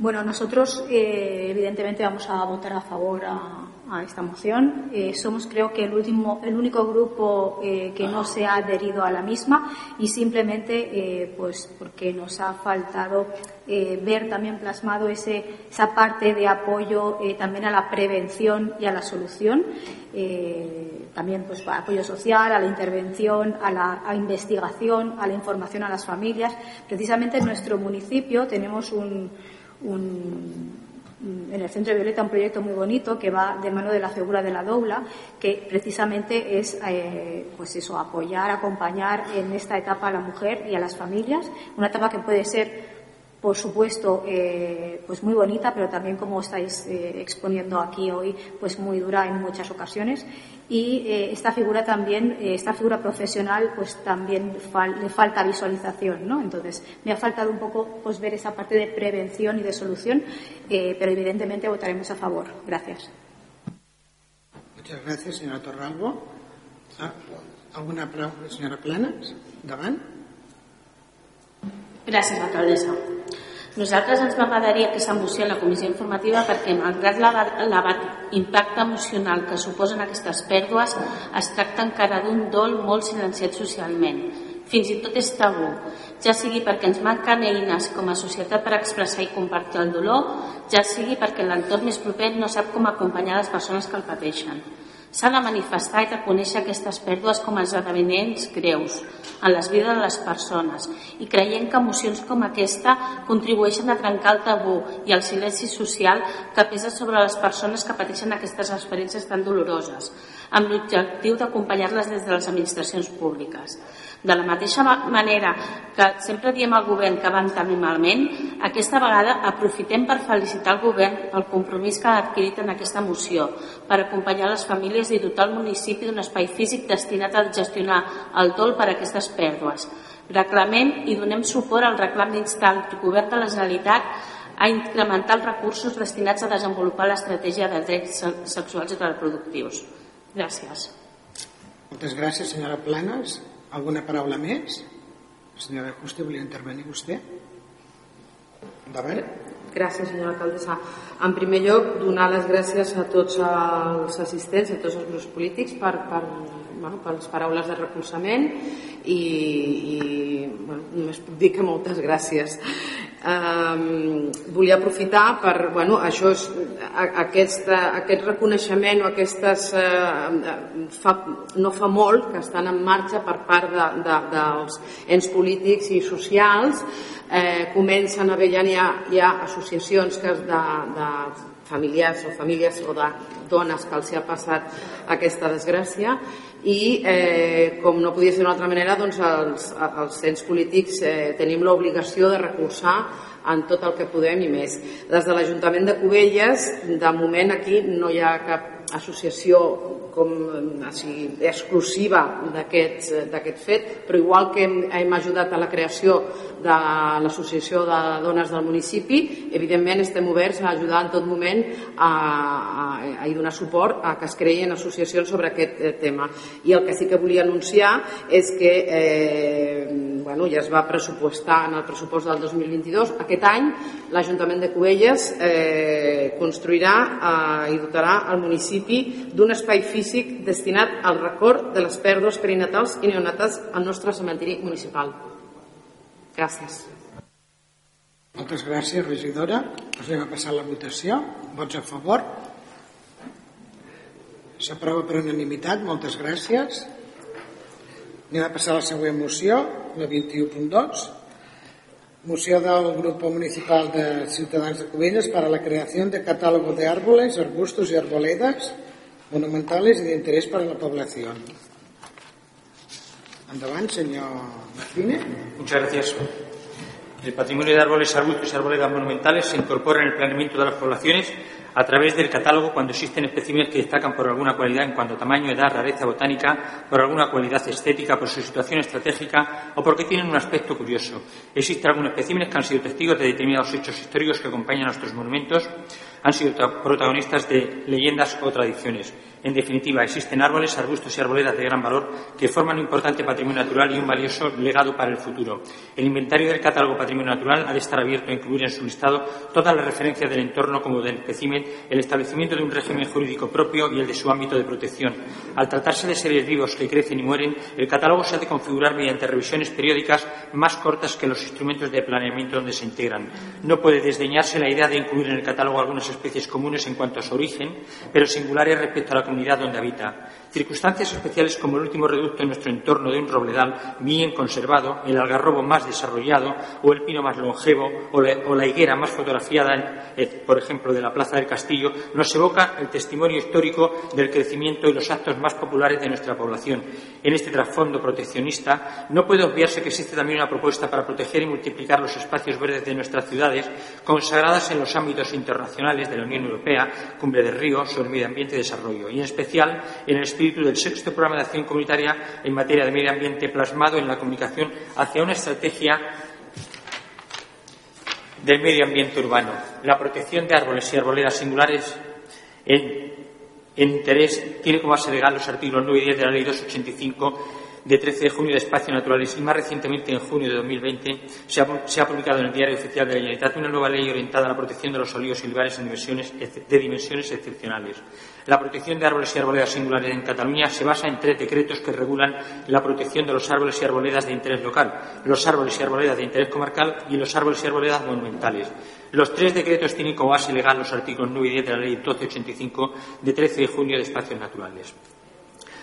M: Bueno, nosotros eh, evidentemente vamos a votar a favor a, esta moción. Eh, somos, creo que, el último, el único grupo eh, que no se ha adherido a la misma y simplemente, pues, porque nos ha faltado ver también plasmado ese, esa parte de apoyo también a la prevención y a la solución. también, pues, apoyo social, a la intervención, a la investigación, a la información a las familias. Precisamente en nuestro municipio tenemos un en el Centro de Violeta un proyecto muy bonito que va de mano de la figura de la dobla, que precisamente es eh, pues eso, apoyar, acompañar en esta etapa a la mujer y a las familias, una etapa que puede ser por supuesto, eh, pues muy bonita, pero también, como estáis eh, exponiendo aquí hoy, pues muy dura en muchas ocasiones. Y eh, esta figura también, esta figura profesional, pues también le falta visualización, ¿no? Entonces, me ha faltado un poco, pues ver esa parte de prevención y de solución, pero evidentemente votaremos a favor. Gracias.
A: Muchas gracias, señora Torralbo. Ah, ¿Alguna pregunta, señora Planas?
J: Gràcies, alcaldessa. Nosaltres ens va agradaria aquesta moció en la comissió informativa perquè, malgrat l'elevat impacte emocional que suposen aquestes pèrdues, es tracta encara d'un dol molt silenciat socialment. Fins i tot és tabú, ja sigui perquè ens manquen eines com a societat per expressar i compartir el dolor, ja sigui perquè l'entorn més proper no sap com acompanyar les persones que el pateixen. S'ha de manifestar i reconèixer aquestes pèrdues com a esdeveniments greus en les vides de les persones i creient que emocions com aquesta contribueixen a trencar el tabú i el silenci social que pesa sobre les persones que pateixen aquestes experiències tan doloroses, amb l'objectiu d'acompanyar-les des de les administracions públiques. De la mateixa manera que sempre diem al govern que van tan malament, aquesta vegada aprofitem per felicitar el govern pel compromís que ha adquirit en aquesta moció per acompanyar les famílies i dotar el municipi d'un espai físic destinat a gestionar el tol per a aquestes pèrdues. Reclamem i donem suport al reclam d'instar el govern de la Generalitat a incrementar els recursos destinats a desenvolupar l'estratègia de drets sexuals i reproductius. Gràcies.
A: Moltes gràcies, senyora Planes. Alguna paraula més? Senyora Juste, volia intervenir vostè? Endavant.
K: Gràcies, senyora alcaldessa. En primer lloc, donar les gràcies a tots els assistents, a tots els grups polítics per, per, bueno, per les paraules de recolzament i, i bueno, només puc dir que moltes gràcies. Um, volia aprofitar per, bueno, això és, aquest, aquest reconeixement o aquestes uh, fa, no fa molt que estan en marxa per part de, de, dels ens polítics i socials eh, comencen a haver ja, hi hi ha associacions que de, de familiars o famílies o de dones que els ha passat aquesta desgràcia i eh, com no podia ser d'una altra manera doncs els, els cens polítics eh, tenim l'obligació de recursar en tot el que podem i més. Des de l'Ajuntament de Cubelles, de moment aquí no hi ha cap associació com o sigui, exclusiva d'aquest fet, però igual que hem, hem ajudat a la creació de l'Associació de Dones del municipi, evidentment estem oberts a ajudar en tot moment a, a, a, donar suport a que es creïn associacions sobre aquest eh, tema. I el que sí que volia anunciar és que eh, bueno, ja es va pressupostar en el pressupost del 2022. Aquest any l'Ajuntament de Cubelles eh, construirà eh, i dotarà el municipi d'un espai físic destinat al record de les pèrdues perinatals i neonatals al nostre cementiri municipal. Gràcies.
A: Moltes gràcies, regidora. Anem a passar la votació. Vots a favor? S'aprova per unanimitat. Moltes gràcies. Anem a passar a la següent moció, la 21.2. Moció del Grupo Municipal de Ciutadans de Cubelles para la creación de catálogo de árboles, arbustos y arboledas monumentales y de interés para la población. Andavant, señor Martínez.
E: Muchas gracias. El patrimonio de árboles, arbustos y arboledas monumentales se incorpora en el planeamiento de las poblaciones a través del catálogo cuando existen especímenes que destacan por alguna cualidad en cuanto a tamaño, edad, rareza botánica, por alguna cualidad estética, por su situación estratégica o porque tienen un aspecto curioso. Existen algunos especímenes que han sido testigos de determinados hechos históricos que acompañan a nuestros monumentos, han sido protagonistas de leyendas o tradiciones. En definitiva, existen árboles, arbustos y arboledas de gran valor que forman un importante patrimonio natural y un valioso legado para el futuro. El inventario del catálogo patrimonio natural ha de estar abierto a incluir en su listado todas las referencias del entorno como del espécimen, el establecimiento de un régimen jurídico propio y el de su ámbito de protección. Al tratarse de seres vivos que crecen y mueren, el catálogo se ha de configurar mediante revisiones periódicas más cortas que los instrumentos de planeamiento donde se integran. No puede desdeñarse la idea de incluir en el catálogo algunas especies comunes en cuanto a su origen, pero singulares respecto a la comunidad donde habita. Circunstancias especiales como el último reducto en nuestro entorno de un robledal bien conservado, el algarrobo más desarrollado o el pino más longevo o la, higuera más fotografiada, eh, por ejemplo, de la Plaza del Castillo, nos evoca el testimonio histórico del crecimiento y los actos más populares de nuestra población. En este trasfondo proteccionista no puede obviarse que existe también una propuesta para proteger y multiplicar los espacios verdes de nuestras ciudades, consagradas en los ámbitos internacionales de la Unión Europea, Cumbre de Río, sobre medio ambiente y desarrollo, y en especial en el espíritu del sexto programa de acción comunitaria en materia de medio ambiente plasmado en la comunicación hacia una estrategia del medio ambiente urbano. La protección de árboles y arboledas singulares en, interés tiene como base legal los artículos 9 y 10 de la Ley 285 de 13 de junio de Espacios Naturales y más recientemente en junio de 2020 se ha, se ha, publicado en el Diario Oficial de la Generalitat una nueva ley orientada a la protección de los olivos silvares en de dimensiones excepcionales. La protección de árboles y arboledas singulares en Cataluña se basa en tres decretos que regulan la protección de los árboles y arboledas de interés local, los árboles y arboledas de interés comarcal y los árboles y arboledas monumentales. Los tres decretos tienen como base legal los artículos 9 y 10 de la Ley 1285 de 13 de junio de Espacios Naturales.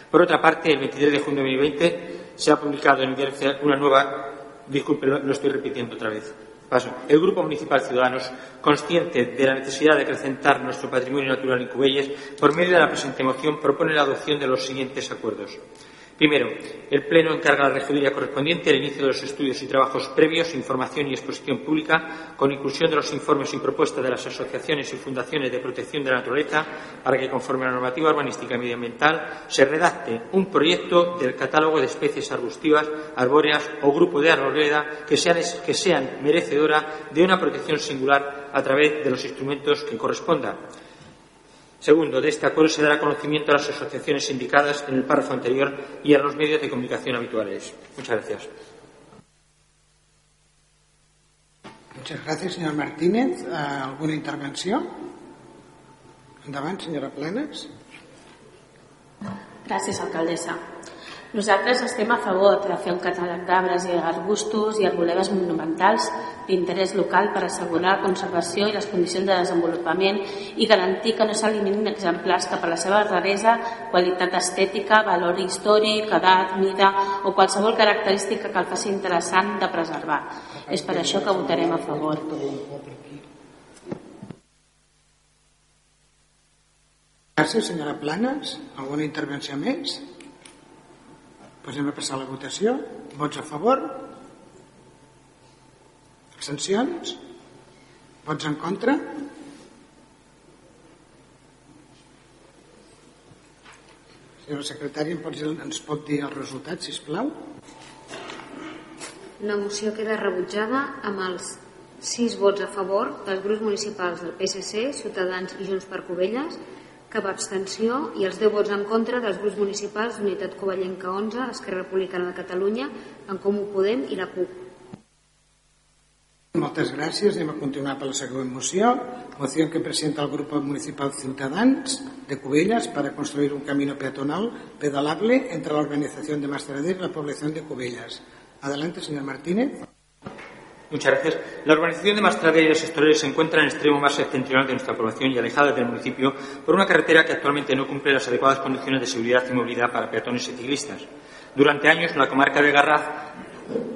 E: Por otra parte, el 23 de junio de 2020 se ha publicado en una nueva. Disculpe, lo estoy repitiendo otra vez. El Grupo Municipal Ciudadanos, consciente de la necesidad de acrecentar nuestro patrimonio natural en Cubelles, por medio de la presente moción propone la adopción de los siguientes acuerdos. Primero, el Pleno encarga a la regiduría correspondiente el inicio de los estudios y trabajos previos, información y exposición pública, con inclusión de los informes y propuestas de las asociaciones y fundaciones de protección de la naturaleza, para que, conforme a la normativa urbanística y medioambiental, se redacte un proyecto del catálogo de especies arbustivas, arbóreas o grupo de arboleda que sean, que sean merecedora de una protección singular a través de los instrumentos que correspondan. Segundo, de este acuerdo se dará conocimiento a las asociaciones indicadas en el párrafo anterior y a los medios de comunicación habituales. Muchas gracias.
A: Muchas gracias, señor Martínez. ¿Alguna intervenció? Endavant, senyora Planes.
J: Gràcies, alcaldessa. Nosaltres estem a favor de fer un catàleg d'arbres i arbustos i arboledes monumentals d'interès local per assegurar la conservació i les condicions de desenvolupament i garantir que no s'eliminin exemplars que per la seva raresa, qualitat estètica, valor històric, edat, mida o qualsevol característica que el faci interessant de preservar. És per això que votarem a favor.
A: Gràcies, senyora Planes. Alguna intervenció més? Pues anem a passar a la votació. Vots a favor? Abstencions? Vots en contra? Senyora secretària, ens pot dir el resultat, si plau?
G: La moció queda rebutjada amb els 6 vots a favor dels grups municipals del PSC, Ciutadans i Junts per Covelles, cap abstenció i els 10 vots en contra dels grups municipals d'Unitat Covellenca 11, Esquerra Republicana de Catalunya, en Comú Podem i la CUP.
A: Moltes gràcies. Anem a continuar per la següent moció. Moció que presenta el Grupo Municipal Ciutadans de Cubellas para construir un camino peatonal pedalable entre la organización de Mastrader y la población de Cubellas. Adelante, señor Martínez.
E: Muchas gracias. La urbanización de Mastrader y los Estorales se encuentra en el extremo más septentrional de nuestra población y alejada del municipio por una carretera que actualmente no cumple las adecuadas condiciones de seguridad y movilidad para peatones y ciclistas. Durante años, la comarca de Garraz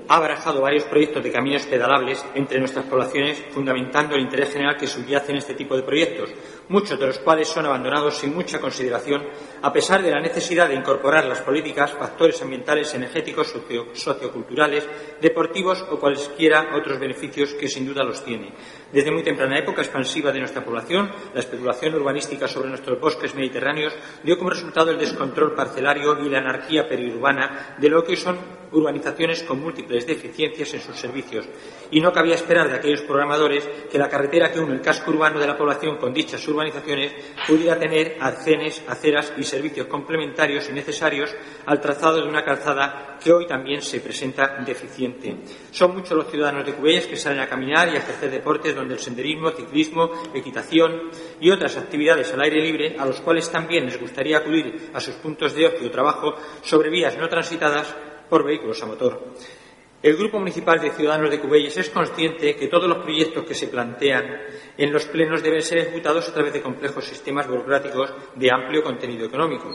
E: ha barajado varios proyectos de caminos pedalables entre nuestras poblaciones, fundamentando el interés general que subyace en este tipo de proyectos, muchos de los cuales son abandonados sin mucha consideración, a pesar de la necesidad de incorporar las políticas, factores ambientales, energéticos, socio socioculturales, deportivos o cualesquiera otros beneficios que sin duda los tiene. Desde muy temprana época expansiva de nuestra población, la especulación urbanística sobre nuestros bosques mediterráneos dio como resultado el descontrol parcelario y la anarquía periurbana de lo que son urbanizaciones con múltiples deficiencias en sus servicios. Y no cabía esperar de aquellos programadores que la carretera que une el casco urbano de la población con dichas urbanizaciones pudiera tener arcenes, aceras y servicios complementarios y necesarios al trazado de una calzada que hoy también se presenta deficiente. Son muchos los ciudadanos de Cubellas que salen a caminar y a ejercer deportes donde el senderismo, ciclismo, equitación y otras actividades al aire libre, a los cuales también les gustaría acudir a sus puntos de ocio o trabajo sobre vías no transitadas por vehículos a motor. El Grupo Municipal de Ciudadanos de Cubelles es consciente que todos los proyectos que se plantean en los plenos deben ser ejecutados a través de complejos sistemas burocráticos de amplio contenido económico.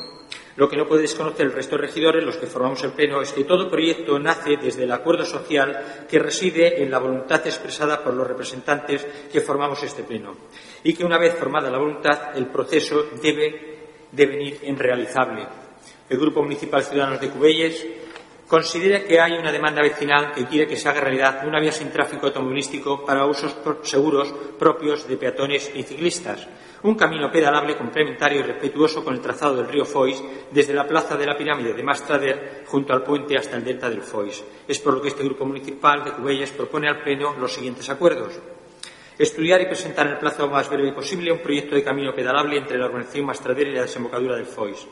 E: Lo que no puede desconocer el resto de regidores, los que formamos el Pleno, es que todo proyecto nace desde el acuerdo social que reside en la voluntad expresada por los representantes que formamos este Pleno. Y que una vez formada la voluntad, el proceso debe devenir en realizable. El Grupo Municipal Ciudadanos de Cubelles considera que hay una demanda vecinal que quiere que se haga realidad una vía sin tráfico automovilístico para usos seguros propios de peatones y ciclistas, un camino pedalable complementario y respetuoso con el trazado del río Foix desde la plaza de la pirámide de Mastrader junto al puente hasta el delta del Foix. Es por lo que este grupo municipal de Cubelles propone al Pleno los siguientes acuerdos. Estudiar y presentar en el plazo más breve posible un proyecto de camino pedalable entre la organización Mastrader y la desembocadura del Foix.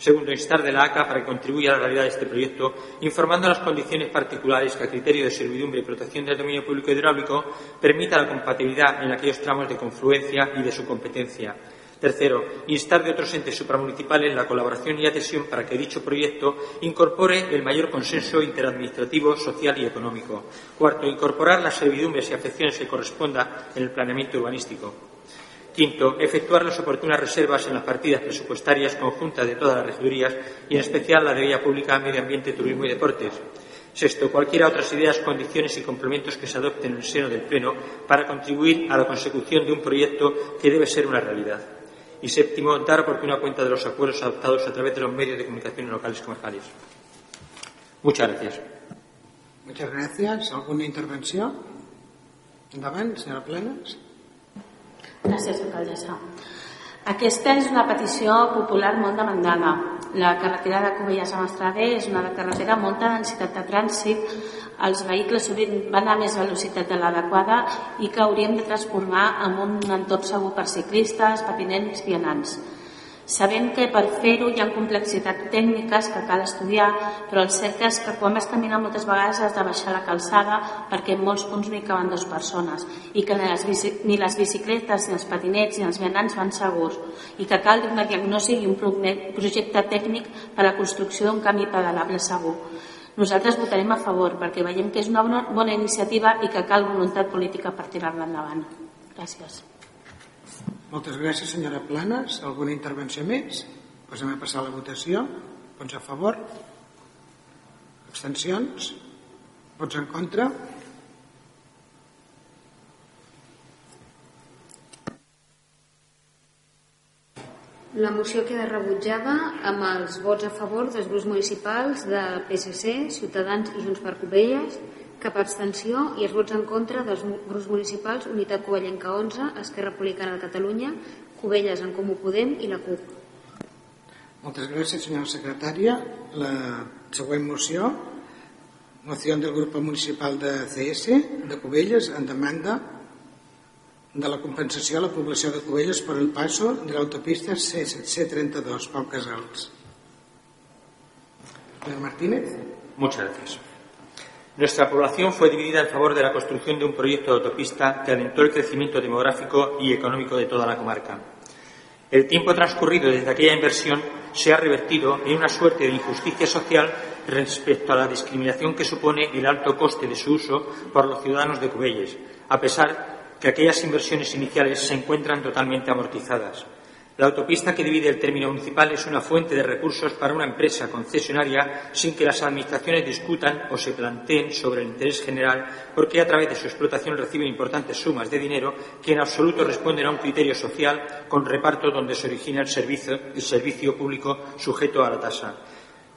E: Segundo, instar de la ACA para que contribuya a la realidad de este proyecto, informando las condiciones particulares que, a criterio de servidumbre y protección del dominio público hidráulico, permita la compatibilidad en aquellos tramos de confluencia y de su competencia. Tercero, instar de otros entes supramunicipales la colaboración y adhesión para que dicho proyecto incorpore el mayor consenso interadministrativo, social y económico. Cuarto, incorporar las servidumbres y afecciones que corresponda en el planeamiento urbanístico. Quinto, efectuar las oportunas reservas en las partidas presupuestarias conjuntas de todas las regidurías y en especial la de Vía Pública, Medio Ambiente, Turismo y Deportes. Sexto, cualquiera otras ideas, condiciones y complementos que se adopten en el seno del Pleno para contribuir a la consecución de un proyecto que debe ser una realidad. Y séptimo, dar oportuna cuenta de los acuerdos adoptados a través de los medios de comunicación locales y comarcales. Muchas gracias.
A: Muchas gracias. ¿Alguna intervenció? Endavant, senyora Planes.
J: Gràcies, alcaldessa. Aquesta és una petició popular molt demandada. La carretera de Cubelles a Mastrade és una carretera amb molta densitat de trànsit. Els vehicles sovint van a més velocitat de l'adequada i que hauríem de transformar en un entorn segur per ciclistes, patinents, vianants. Sabem que per fer-ho hi ha complexitats tècniques que cal estudiar, però el cert és que quan vas caminar moltes vegades has de baixar la calçada perquè en molts punts no hi caben dues persones i que ni les, ni les bicicletes, ni els patinets, ni els vianants van segurs i que cal una diagnosi i un projecte tècnic per a la construcció d'un camí pedalable segur. Nosaltres votarem a favor perquè veiem que és una bona iniciativa i que cal voluntat política per tirar-la endavant. Gràcies.
A: Moltes gràcies, senyora Planes. Alguna intervenció més? Passem a passar la votació. Vots a favor? Abstencions? Vots en contra?
G: La moció queda rebutjada amb els vots a favor dels grups municipals de PSC, Ciutadans i Junts per Covelles, cap abstenció i els vots en contra dels grups municipals Unitat Covellenca 11, Esquerra Republicana de Catalunya, Covelles en Comú Podem i la CUP.
A: Moltes gràcies, senyora secretària. La següent moció, moció del grup municipal de CS de Cubelles en demanda de la compensació a la població de Cubelles per el paso de l'autopista C732, Pau Casals. Señor Martínez.
E: Muchas gracias. Nuestra población fue dividida en favor de la construcción de un proyecto de autopista que alentó el crecimiento demográfico y económico de toda la comarca. El tiempo transcurrido desde aquella inversión se ha revertido en una suerte de injusticia social respecto a la discriminación que supone el alto coste de su uso por los ciudadanos de Cubelles, a pesar que aquellas inversiones iniciales se encuentran totalmente amortizadas. La autopista que divide el término municipal es una fuente de recursos para una empresa concesionaria sin que las administraciones discutan o se planteen sobre el interés general porque a través de su explotación reciben importantes sumas de dinero que en absoluto responden a un criterio social con reparto donde se origina el servicio, el servicio público sujeto a la tasa.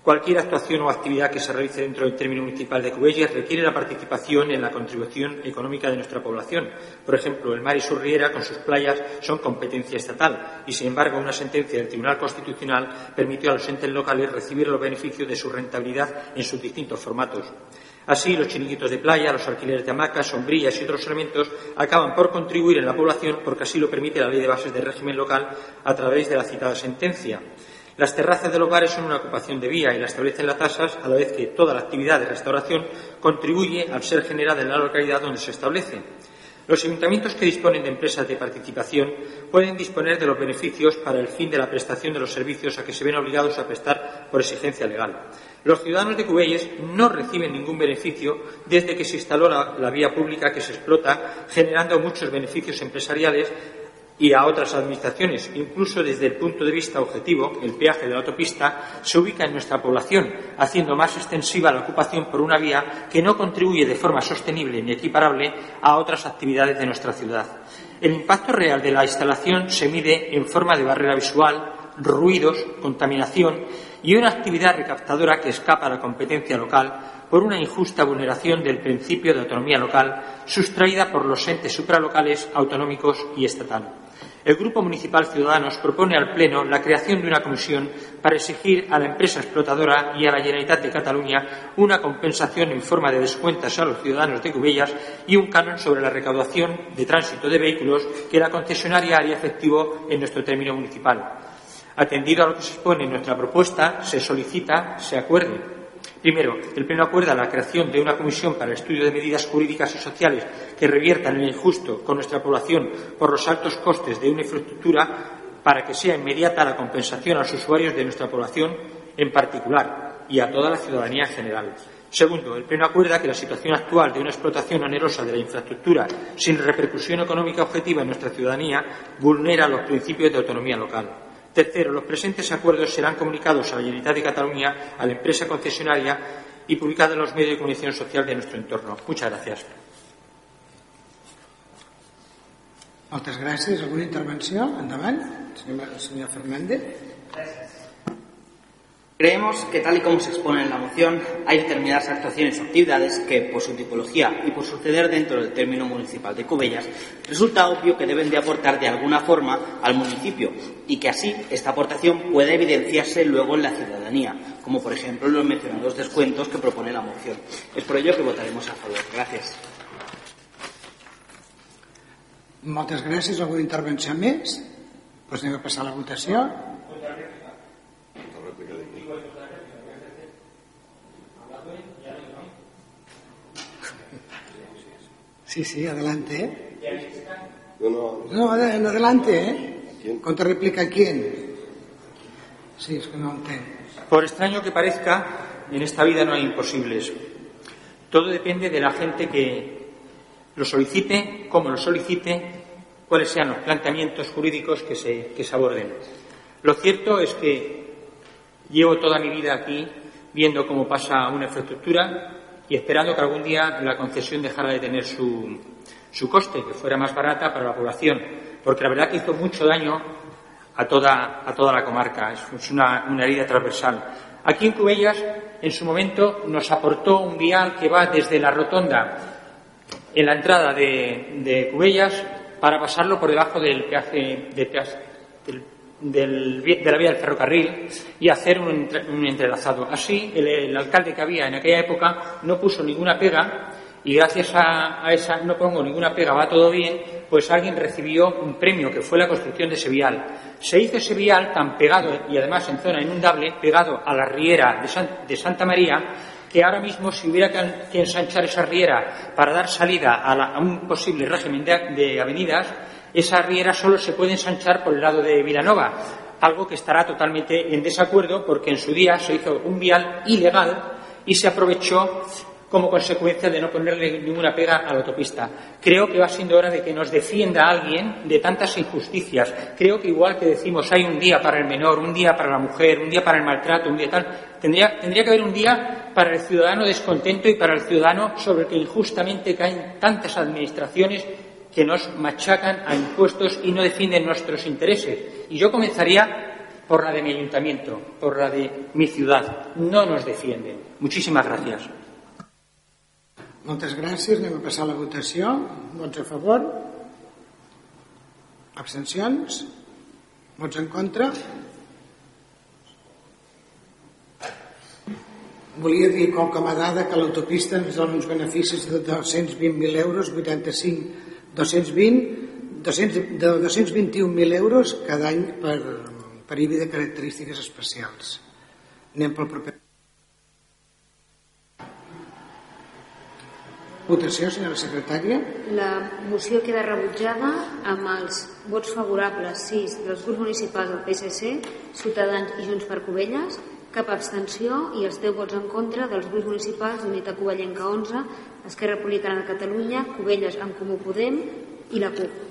E: Cualquier actuación o actividad que se realice dentro del término municipal de Cubelles requiere la participación en la contribución económica de nuestra población. Por ejemplo, el mar y su riera, con sus playas, son competencia estatal y, sin embargo, una sentencia del Tribunal Constitucional permitió a los entes locales recibir los beneficios de su rentabilidad en sus distintos formatos. Así, los chiringuitos de playa, los alquileres de hamacas, sombrillas y otros elementos acaban por contribuir en la población porque así lo permite la Ley de Bases de Régimen Local a través de la citada sentencia. Las terrazas de hogares son una ocupación de vía y la establecen las tasas, a la vez que toda la actividad de restauración contribuye al ser generada en la localidad donde se establece. Los ayuntamientos que disponen de empresas de participación pueden disponer de los beneficios para el fin de la prestación de los servicios a que se ven obligados a prestar por exigencia legal. Los ciudadanos de Cubelles no reciben ningún beneficio desde que se instaló la vía pública que se explota, generando muchos beneficios empresariales y a otras administraciones. Incluso desde el punto de vista objetivo, el peaje de la autopista se ubica en nuestra población, haciendo más extensiva la ocupación por una vía que no contribuye de forma sostenible ni equiparable a otras actividades de nuestra ciudad. El impacto real de la instalación se mide en forma de barrera visual, ruidos, contaminación y una actividad recaptadora que escapa a la competencia local por una injusta vulneración del principio de autonomía local sustraída por los entes supralocales, autonómicos y estatal. El Grupo Municipal Ciudadanos propone al Pleno la creación de una comisión para exigir a la empresa explotadora y a la Generalitat de Cataluña una compensación en forma de descuentos a los ciudadanos de Cubellas y un canon sobre la recaudación de tránsito de vehículos que la concesionaria haría efectivo en nuestro término municipal. Atendido a lo que se expone en nuestra propuesta, se solicita se acuerde Primero, el Pleno acuerda la creación de una comisión para el estudio de medidas jurídicas y sociales que reviertan el injusto con nuestra población por los altos costes de una infraestructura para que sea inmediata la compensación a los usuarios de nuestra población en particular y a toda la ciudadanía en general. Segundo, el Pleno acuerda que la situación actual de una explotación onerosa de la infraestructura sin repercusión económica objetiva en nuestra ciudadanía vulnera los principios de autonomía local. Tercero, los presentes acuerdos serán comunicados a la Generalitat de Cataluña, a la empresa concesionaria y publicados en los medios de comunicación social de nuestro entorno. Muchas gracias.
A: Moltes gràcies. Alguna intervenció? Endavant. Senyor, senyor Fernández.
N: Gràcies.
F: Creemos que, tal y como se expone en la moción, hay determinadas actuaciones o actividades que, por su tipología y por suceder dentro del término municipal de Cubellas, resulta obvio que deben de aportar de alguna forma al municipio y que así esta aportación pueda evidenciarse luego en la ciudadanía, como por ejemplo los mencionados descuentos que propone la moción. Es por ello que votaremos a favor. Gracias.
A: Moltes gràcies. Alguna intervenció més? Doncs anem a passar la votació. Sí, sí, adelante. ¿eh?
N: No, no.
A: No, adelante, ¿eh? ¿Contra réplica quién? Sí, es que no entiendo.
E: Por extraño que parezca, en esta vida no hay imposibles. Todo depende de la gente que lo solicite, cómo lo solicite, cuáles sean los planteamientos jurídicos que se, que se aborden. Lo cierto es que llevo toda mi vida aquí viendo cómo pasa una infraestructura y esperando que algún día la concesión dejara de tener su, su coste, que fuera más barata para la población, porque la verdad que hizo mucho daño a toda, a toda la comarca, es una, una herida transversal. Aquí en Cubellas, en su momento, nos aportó un vial que va desde la rotonda en la entrada de, de Cubellas para pasarlo por debajo del peaje, de peaje del del, de la vía del ferrocarril y hacer un, un entrelazado. Así, el, alcalde que había en aquella época no puso ninguna pega y gracias a, a, esa no pongo ninguna pega, va todo bien, pues alguien recibió un premio que fue la construcción de ese vial. Se hizo ese vial tan pegado y además en zona inundable, pegado a la riera de, San, de Santa María, que ahora mismo si hubiera que ensanchar esa riera para dar salida a, la, a un posible régimen de, de avenidas, esa riera solo se puede ensanchar por el lado de Vilanova, algo que estará totalmente en desacuerdo porque en su día se hizo un vial ilegal y se aprovechó como consecuencia de no ponerle ninguna pega a la autopista. Creo que va siendo hora de que nos defienda alguien de tantas injusticias. Creo que igual que decimos hay un día para el menor, un día para la mujer, un día para el maltrato, un día tal, tendría, tendría que haber un día para el ciudadano descontento y para el ciudadano sobre el que injustamente caen tantas administraciones que nos machacan a impuestos y no defienden nuestros intereses. Y yo comenzaría por la de mi ayuntamiento, por la de mi ciudad. No nos defienden. Muchísimas gracias.
A: Moltes gràcies. Anem a passar a la votació. Vots a favor? Abstencions? Vots en contra? Volia dir com a dada que l'autopista ens dona uns beneficis de 220.000 euros, 85 220, 200, de 221.000 euros cada any per, per IBI de característiques especials. Anem pel proper. Votació, senyora secretària.
G: La moció queda rebutjada amb els vots favorables 6 dels grups municipals del PSC, Ciutadans i Junts per Covelles, cap abstenció i els 10 vots en contra dels grups municipals d'Unitat Covellenca 11, Esquerra Republicana de Catalunya, Covelles en Comú Podem i la CUP.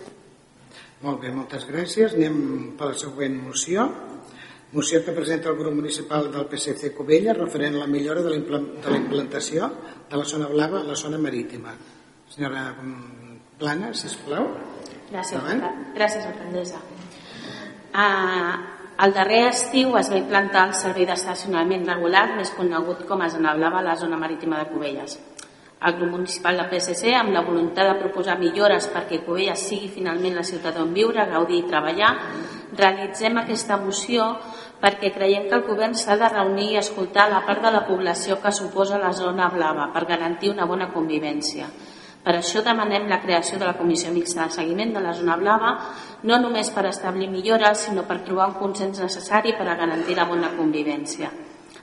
A: Molt bé, moltes gràcies. Anem per la següent moció. Moció que presenta el grup municipal del PSC Covella referent a la millora de la implantació de la zona blava a la zona marítima. Senyora Plana, sisplau.
J: Gràcies, gràcies alcaldessa. Uh, el darrer estiu es va implantar el servei d'estacionament regular, més conegut com a zona blava a la zona marítima de Cubelles. El grup municipal del PSC, amb la voluntat de proposar millores perquè Cubelles sigui finalment la ciutat on viure, gaudir i treballar, realitzem aquesta moció perquè creiem que el govern s'ha de reunir i escoltar la part de la població que suposa la zona blava per garantir una bona convivència. Per això demanem la creació de la Comissió Mixta de Seguiment de la Zona Blava, no només per establir millores, sinó per trobar un consens necessari per a garantir la bona convivència.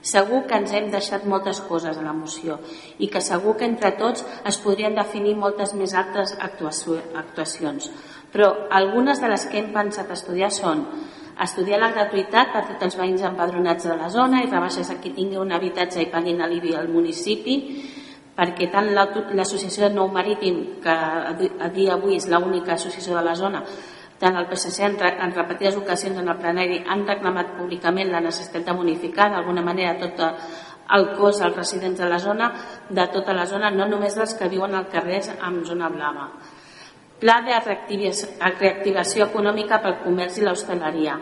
J: Segur que ens hem deixat moltes coses a la moció i que segur que entre tots es podrien definir moltes més altres actuacions. Però algunes de les que hem pensat estudiar són estudiar la gratuïtat per tots els veïns empadronats de la zona i rebaixes a qui tingui un habitatge i paguin l'IBI al municipi, perquè tant l'associació de Nou Marítim, que a dia avui és l'única associació de la zona, tant el PSC en, en repetides ocasions en el plenari han reclamat públicament la necessitat de modificar d'alguna manera tot el cos als residents de la zona, de tota la zona, no només dels que viuen al carrer amb zona blava. Pla de reactivació econòmica pel comerç i l'hostaleria,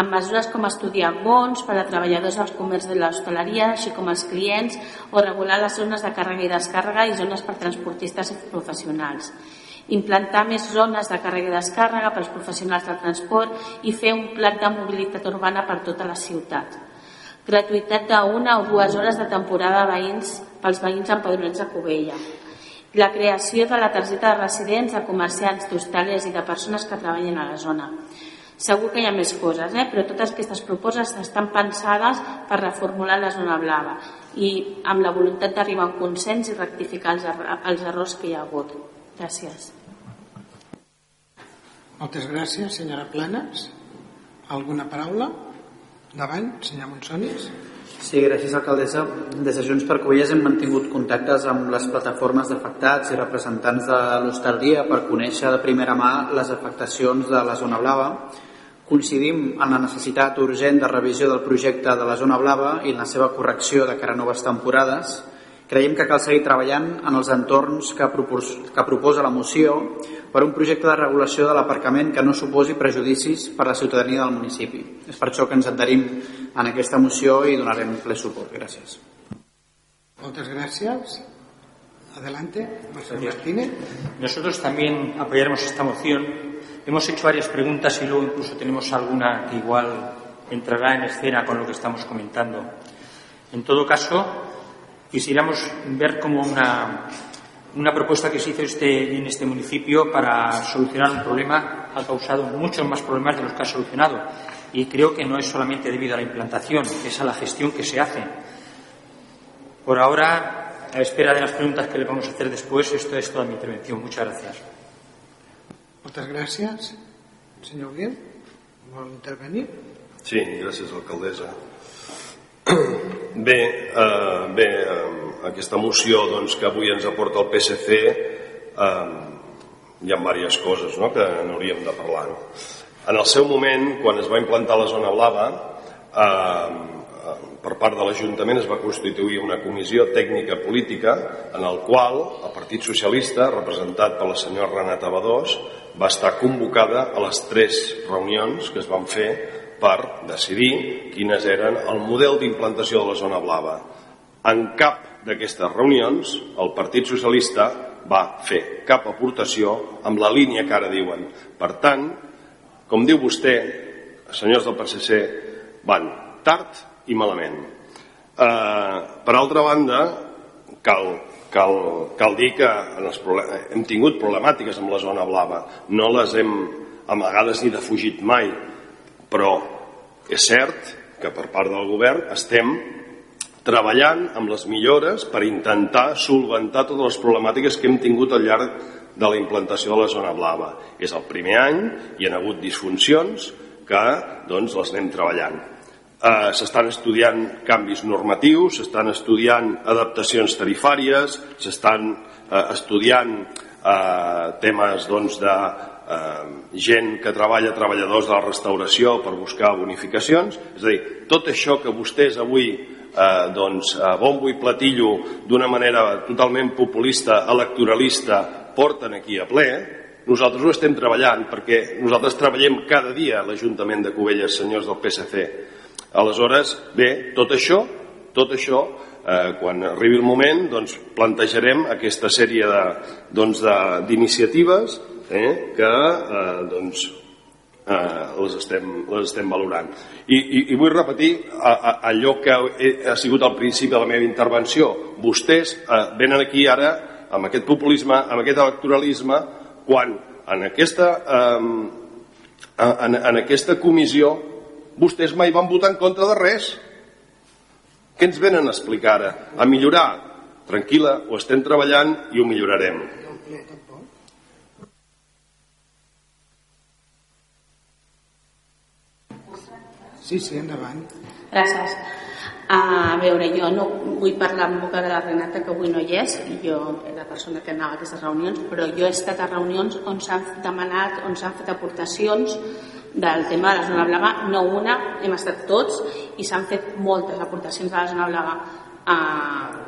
J: amb mesures com estudiar bons per a treballadors dels comerç de l'hostaleria, així com els clients, o regular les zones de càrrega i descàrrega i zones per transportistes professionals implantar més zones de càrrega i descàrrega pels professionals del transport i fer un plat de mobilitat urbana per tota la ciutat. Gratuïtat d'una o dues hores de temporada de veïns pels veïns empadronats de Cubella. La creació de la targeta de residents, de comerciants, d'hostalers i de persones que treballen a la zona. Segur que hi ha més coses, eh? però totes aquestes propostes estan pensades per reformular la zona blava i amb la voluntat d'arribar a un consens i rectificar els, er els errors que hi ha hagut. Gràcies.
A: Moltes gràcies, senyora Planes. Alguna paraula? Davant, senyor Monsonis.
H: Sí, gràcies, alcaldessa. Des de Junts per Covelles hem mantingut contactes amb les plataformes d'afectats i representants de l'hostaleria per conèixer de primera mà les afectacions de la zona blava. Coincidim en la necessitat urgent de revisió del projecte de la zona blava i en la seva correcció de cara a noves temporades Creiem que cal seguir treballant en els entorns que, que proposa la moció per un projecte de regulació de l'aparcament que no suposi prejudicis per a la ciutadania del municipi. És per això que ens adherim en aquesta moció i donarem ple suport. Gràcies.
A: Moltes gràcies. Adelante, Marcelo Martínez.
E: Nosotros también apoyaremos esta moción. Hemos hecho varias preguntas y luego incluso tenemos alguna que igual entrará en escena con lo que estamos comentando. En todo caso, quisiéramos ver como una, una propuesta que se hizo este, en este municipio para solucionar un problema ha causado muchos más problemas de los que ha solucionado. Y creo que no es solamente debido a la implantación, es a la gestión que se hace. Por ahora, a espera de las preguntas que le vamos a hacer después, esto es toda mi intervención. Muchas gracias.
A: Muchas gracias. Senyor Guillem, vol intervenir?
N: Sí, gràcies, alcaldessa. Bé, eh, bé eh, aquesta moció doncs, que avui ens aporta el PSC eh, hi ha diverses coses no?, que n'hauríem de parlar. En el seu moment, quan es va implantar la zona blava, eh, per part de l'Ajuntament es va constituir una comissió tècnica política en el qual el Partit Socialista, representat per la senyora Renata Badós, va estar convocada a les tres reunions que es van fer per decidir quines eren el model d'implantació de la zona blava. En cap d'aquestes reunions el Partit Socialista va fer cap aportació amb la línia que ara diuen. Per tant, com diu vostè, senyors del PSC, van tard i malament. Eh, per altra banda, cal, cal, cal dir que en els hem tingut problemàtiques amb la zona blava. No les hem amagades ni defugit mai però és cert que per part del govern estem treballant amb les millores per intentar solventar totes les problemàtiques que hem tingut al llarg de la implantació de la zona blava. És el primer any, hi ha hagut disfuncions que doncs, les anem treballant. Eh, s'estan estudiant canvis normatius, s'estan estudiant adaptacions tarifàries, s'estan eh, estudiant eh, temes doncs, de eh, gent que treballa, treballadors de la restauració per buscar bonificacions. És a dir, tot això que vostès avui eh, doncs, a bombo i platillo d'una manera totalment populista, electoralista, porten aquí a ple, nosaltres ho estem treballant perquè nosaltres treballem cada dia a l'Ajuntament de Cubelles, senyors del PSC. Aleshores, bé, tot això, tot això eh, quan arribi el moment doncs, plantejarem aquesta sèrie d'iniciatives doncs, eh, que eh, doncs, eh, les, estem, les estem valorant. I, i, i vull repetir a, a, allò que he, ha sigut al principi de la meva intervenció. Vostès eh, venen aquí ara amb aquest populisme, amb aquest electoralisme, quan en aquesta, eh, en, en aquesta comissió vostès mai van votar en contra de res. Què ens venen a explicar ara? A millorar? Tranquil·la, ho estem treballant i ho millorarem.
A: Sí, sí, endavant.
J: Gràcies. A veure, jo no vull parlar amb boca de la Renata, que avui no hi és, jo la persona que anava a aquestes reunions, però jo he estat a reunions on s'han demanat, on s'han fet aportacions del tema de la zona blava, no una, hem estat tots, i s'han fet moltes aportacions de la zona blava. Uh,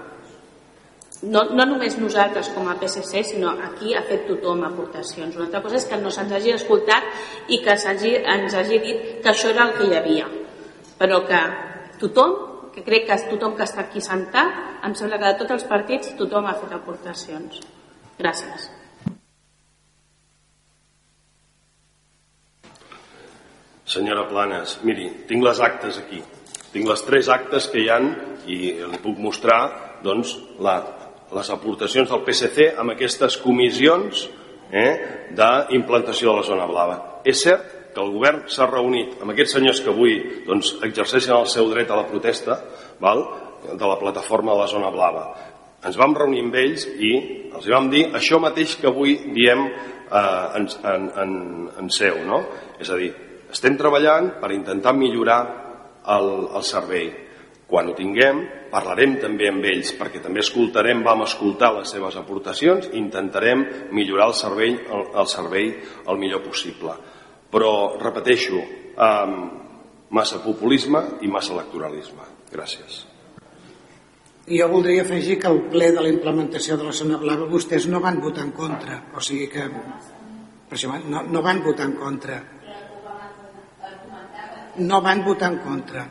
J: no, no només nosaltres com a PSC, sinó aquí ha fet tothom aportacions. Una altra cosa és que no se'ns hagi escoltat i que hagi, ens hagi dit que això era el que hi havia. Però que tothom, que crec que tothom que està aquí sentat, em sembla que de tots els partits tothom ha fet aportacions. Gràcies.
N: Senyora Planes, miri, tinc les actes aquí. Tinc les tres actes que hi han i li puc mostrar doncs, la, les aportacions del PSC amb aquestes comissions eh, d'implantació de la zona blava. És cert que el govern s'ha reunit amb aquests senyors que avui doncs, exerceixen el seu dret a la protesta val, de la plataforma de la zona blava. Ens vam reunir amb ells i els vam dir això mateix que avui diem eh, en, en, en, en seu. No? És a dir, estem treballant per intentar millorar el, el servei quan ho tinguem, parlarem també amb ells, perquè també escoltarem, vam escoltar les seves aportacions intentarem millorar el servei el, el servei el millor possible. Però, repeteixo, amb massa populisme i massa electoralisme. Gràcies.
A: I jo voldria afegir que el ple de la implementació de la zona blava vostès no van votar en contra, o sigui que per això no, no van votar en contra. No van votar en contra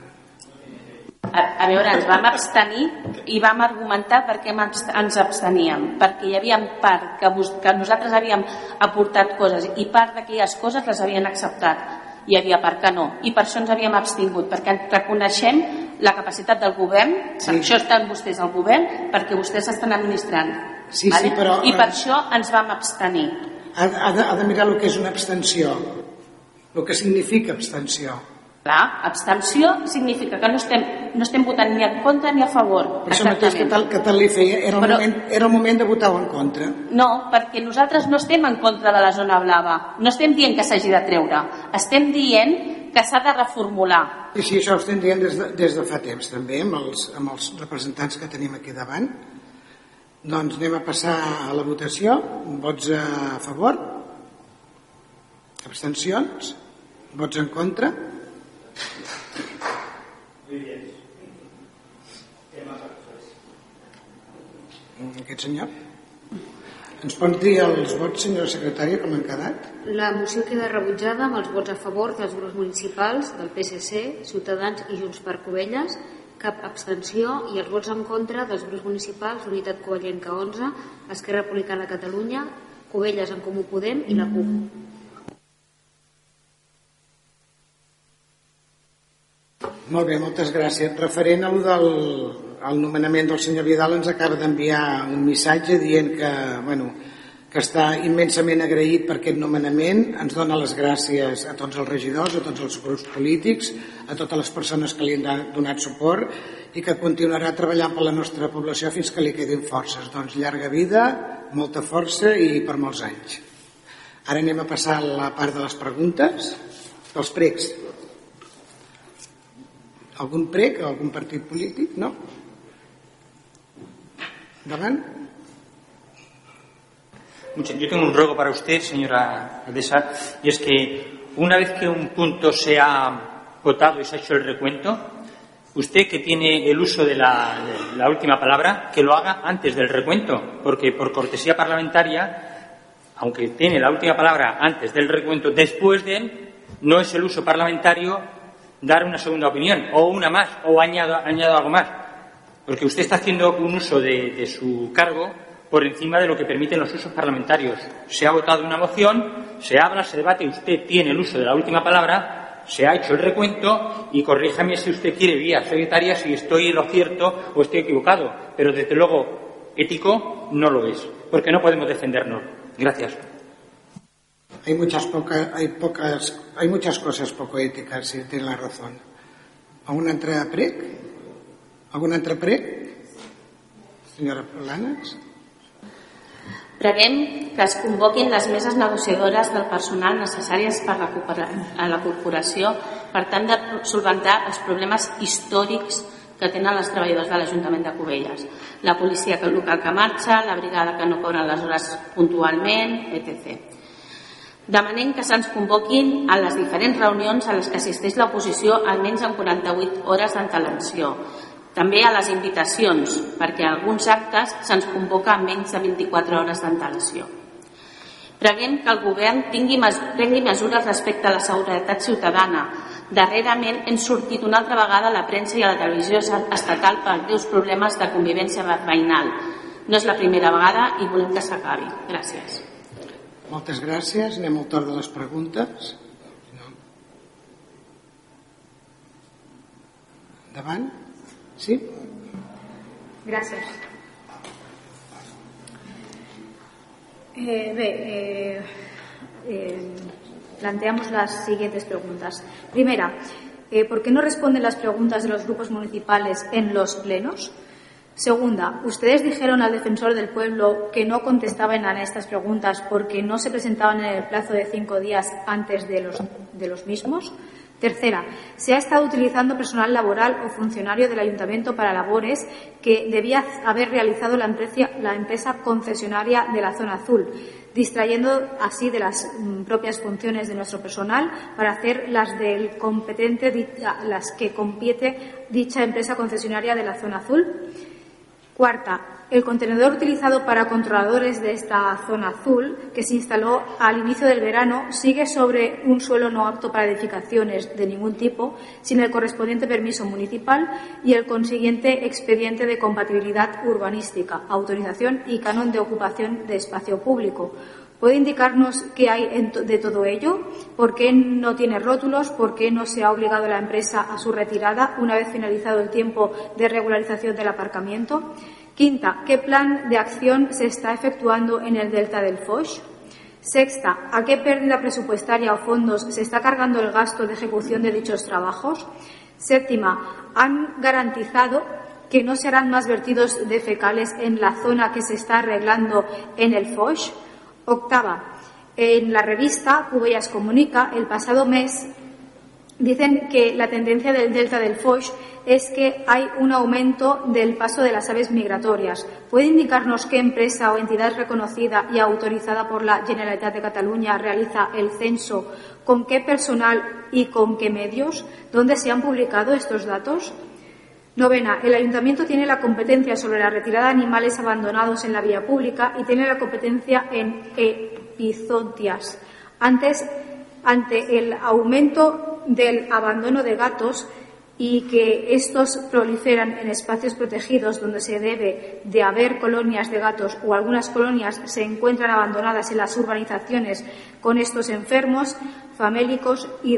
J: a, a veure, ens vam abstenir i vam argumentar per què ens absteníem, perquè hi havia part que, bus, que nosaltres havíem aportat coses i part d'aquelles coses les havien acceptat hi havia part que no, i per això ens havíem abstingut, perquè reconeixem la capacitat del govern, sí. per això estan vostès al govern, perquè vostès estan administrant.
A: Sí,
J: vale?
A: sí, però...
J: I per això ens vam abstenir.
A: Ha, ha, de, ha de mirar el que és una abstenció, el que significa abstenció.
J: Clar, abstenció significa que no estem, no estem votant ni en contra ni a favor.
A: Per això mateix que tal, que tal li feia, era el, Però, moment, era el moment de votar en contra.
J: No, perquè nosaltres no estem en contra de la zona blava. No estem dient que s'hagi de treure. Estem dient que s'ha de reformular.
A: I sí, això ho estem dient des de, des de fa temps també, amb els, amb els representants que tenim aquí davant. Doncs anem a passar a la votació. Vots a favor? Abstencions? Vots en contra? Aquest senyor? Ens pot dir els vots, senyora secretària, com han quedat?
G: La moció queda rebutjada amb els vots a favor dels grups municipals del PSC, Ciutadans i Junts per Covelles, cap abstenció i els vots en contra dels grups municipals Unitat Covellenca 11, Esquerra Republicana Catalunya, Covelles en Comú Podem i la CUP.
A: Molt bé, moltes gràcies. Referent al del al nomenament del senyor Vidal ens acaba d'enviar un missatge dient que, bueno, que està immensament agraït per aquest nomenament, ens dona les gràcies a tots els regidors, a tots els grups polítics, a totes les persones que li han donat suport i que continuarà treballant per la nostra població fins que li quedin forces. Doncs llarga vida, molta força i per molts anys. Ara anem a passar a la part de les preguntes, dels pregs. Algun prec, algun partit polític? No?
E: Yo tengo un ruego para usted, señora Aldesa, y es que una vez que un punto se ha votado y se ha hecho el recuento, usted que tiene el uso de la, de la última palabra, que lo haga antes del recuento, porque por cortesía parlamentaria, aunque tiene la última palabra antes del recuento, después de él, no es el uso parlamentario dar una segunda opinión, o una más, o añado, añado algo más. Porque usted está haciendo un uso de, su cargo por encima de lo que permiten los usos parlamentarios. Se ha votado una moción, se habla, se debate, usted tiene el uso de la última palabra, se ha hecho el recuento y corríjame si usted quiere vía secretaria si estoy en lo cierto o estoy equivocado. Pero desde luego, ético no lo es, porque no podemos defendernos. Gracias.
A: Hay muchas, poca, hay pocas, hay muchas cosas poco éticas, si tiene la razón. ¿Alguna entrada PREC? ¿Alguna altra PREC? Senyora Planes?
J: Preguem que es convoquin les meses negociadores del personal necessàries per a la corporació per tant de solventar els problemes històrics que tenen els treballadors de l'Ajuntament de Cubelles. La policia local que marxa, la brigada que no cobren les hores puntualment, etc. Demanem que se'ns convoquin a les diferents reunions a les que assisteix l'oposició almenys en 48 hores d'antelació També a les invitacions, perquè alguns actes se'ns convoca amb menys de 24 hores d'antelació. Preguem que el govern tingui, prengui mesures respecte a la seguretat ciutadana. Darrerament hem sortit una altra vegada a la premsa i a la televisió estatal per greus problemes de convivència veïnal. No és la primera vegada i volem que s'acabi. Gràcies.
A: Moltes gràcies. Anem al torn de les preguntes. Endavant. Sí?
M: Gràcies. Eh, eh, eh, planteamos las siguientes preguntas. Primera, ¿por qué no responden las preguntas de los grupos municipales en los plenos? Segunda, ustedes dijeron al defensor del pueblo que no contestaban a estas preguntas porque no se presentaban en el plazo de cinco días antes de los, de los mismos. Tercera, se ha estado utilizando personal laboral o funcionario del ayuntamiento para labores que debía haber realizado la empresa, concesionaria de la zona azul, distrayendo así de las mm, propias funciones de nuestro personal para hacer las del competente, las que compete dicha empresa concesionaria de la zona azul. Cuarta, el contenedor utilizado para controladores de esta zona azul, que se instaló al inicio del verano, sigue sobre un suelo no apto para edificaciones de ningún tipo, sin el correspondiente permiso municipal y el consiguiente expediente de compatibilidad urbanística, autorización y canon de ocupación de espacio público. ¿Puede indicarnos qué hay de todo ello? ¿Por qué no tiene rótulos? ¿Por qué no se ha obligado a la empresa a su retirada una vez finalizado el tiempo de regularización del aparcamiento? Quinta, ¿qué plan de acción se está efectuando en el delta del Foch? Sexta, ¿a qué pérdida presupuestaria o fondos se está cargando el gasto de ejecución de dichos trabajos? Séptima, ¿han garantizado que no serán más vertidos de fecales en la zona que se está arreglando en el Foch? Octava, en la revista Cubellas Comunica, el pasado mes, dicen que la tendencia del delta del Foch es que hay un aumento del paso de las aves migratorias. ¿Puede indicarnos qué empresa o entidad reconocida y autorizada por la Generalitat de Cataluña realiza el censo? ¿Con qué personal y con qué medios? ¿Dónde se han publicado estos datos? Novena, el ayuntamiento tiene la competencia sobre la retirada de animales abandonados en la vía pública y tiene la competencia en epizontias. Antes, ante el aumento del abandono de gatos y que estos proliferan en espacios protegidos donde se debe de haber colonias de gatos o algunas colonias se encuentran abandonadas en las urbanizaciones con estos enfermos, famélicos y,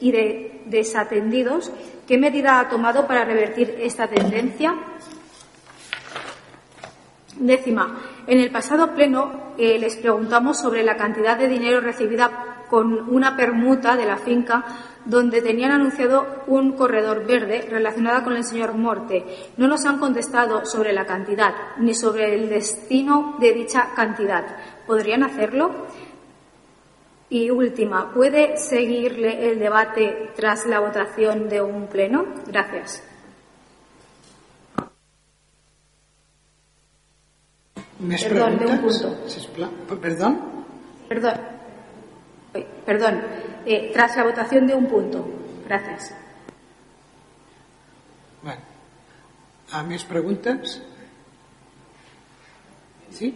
M: y de desatendidos, ¿Qué medida ha tomado para revertir esta tendencia? Décima, en el pasado pleno eh, les preguntamos sobre la cantidad de dinero recibida con una permuta de la finca donde tenían anunciado un corredor verde relacionada con el señor Morte. No nos han contestado sobre la cantidad ni sobre el destino de dicha cantidad. ¿Podrían hacerlo? Y última, ¿puede seguirle el debate tras la votación de un pleno? Gracias.
A: perdón, de un punto. Perdón.
M: Perdón. Perdón. Eh, tras la votación de un punto. Gracias.
A: Bueno. ¿A mis preguntas? ¿Sí?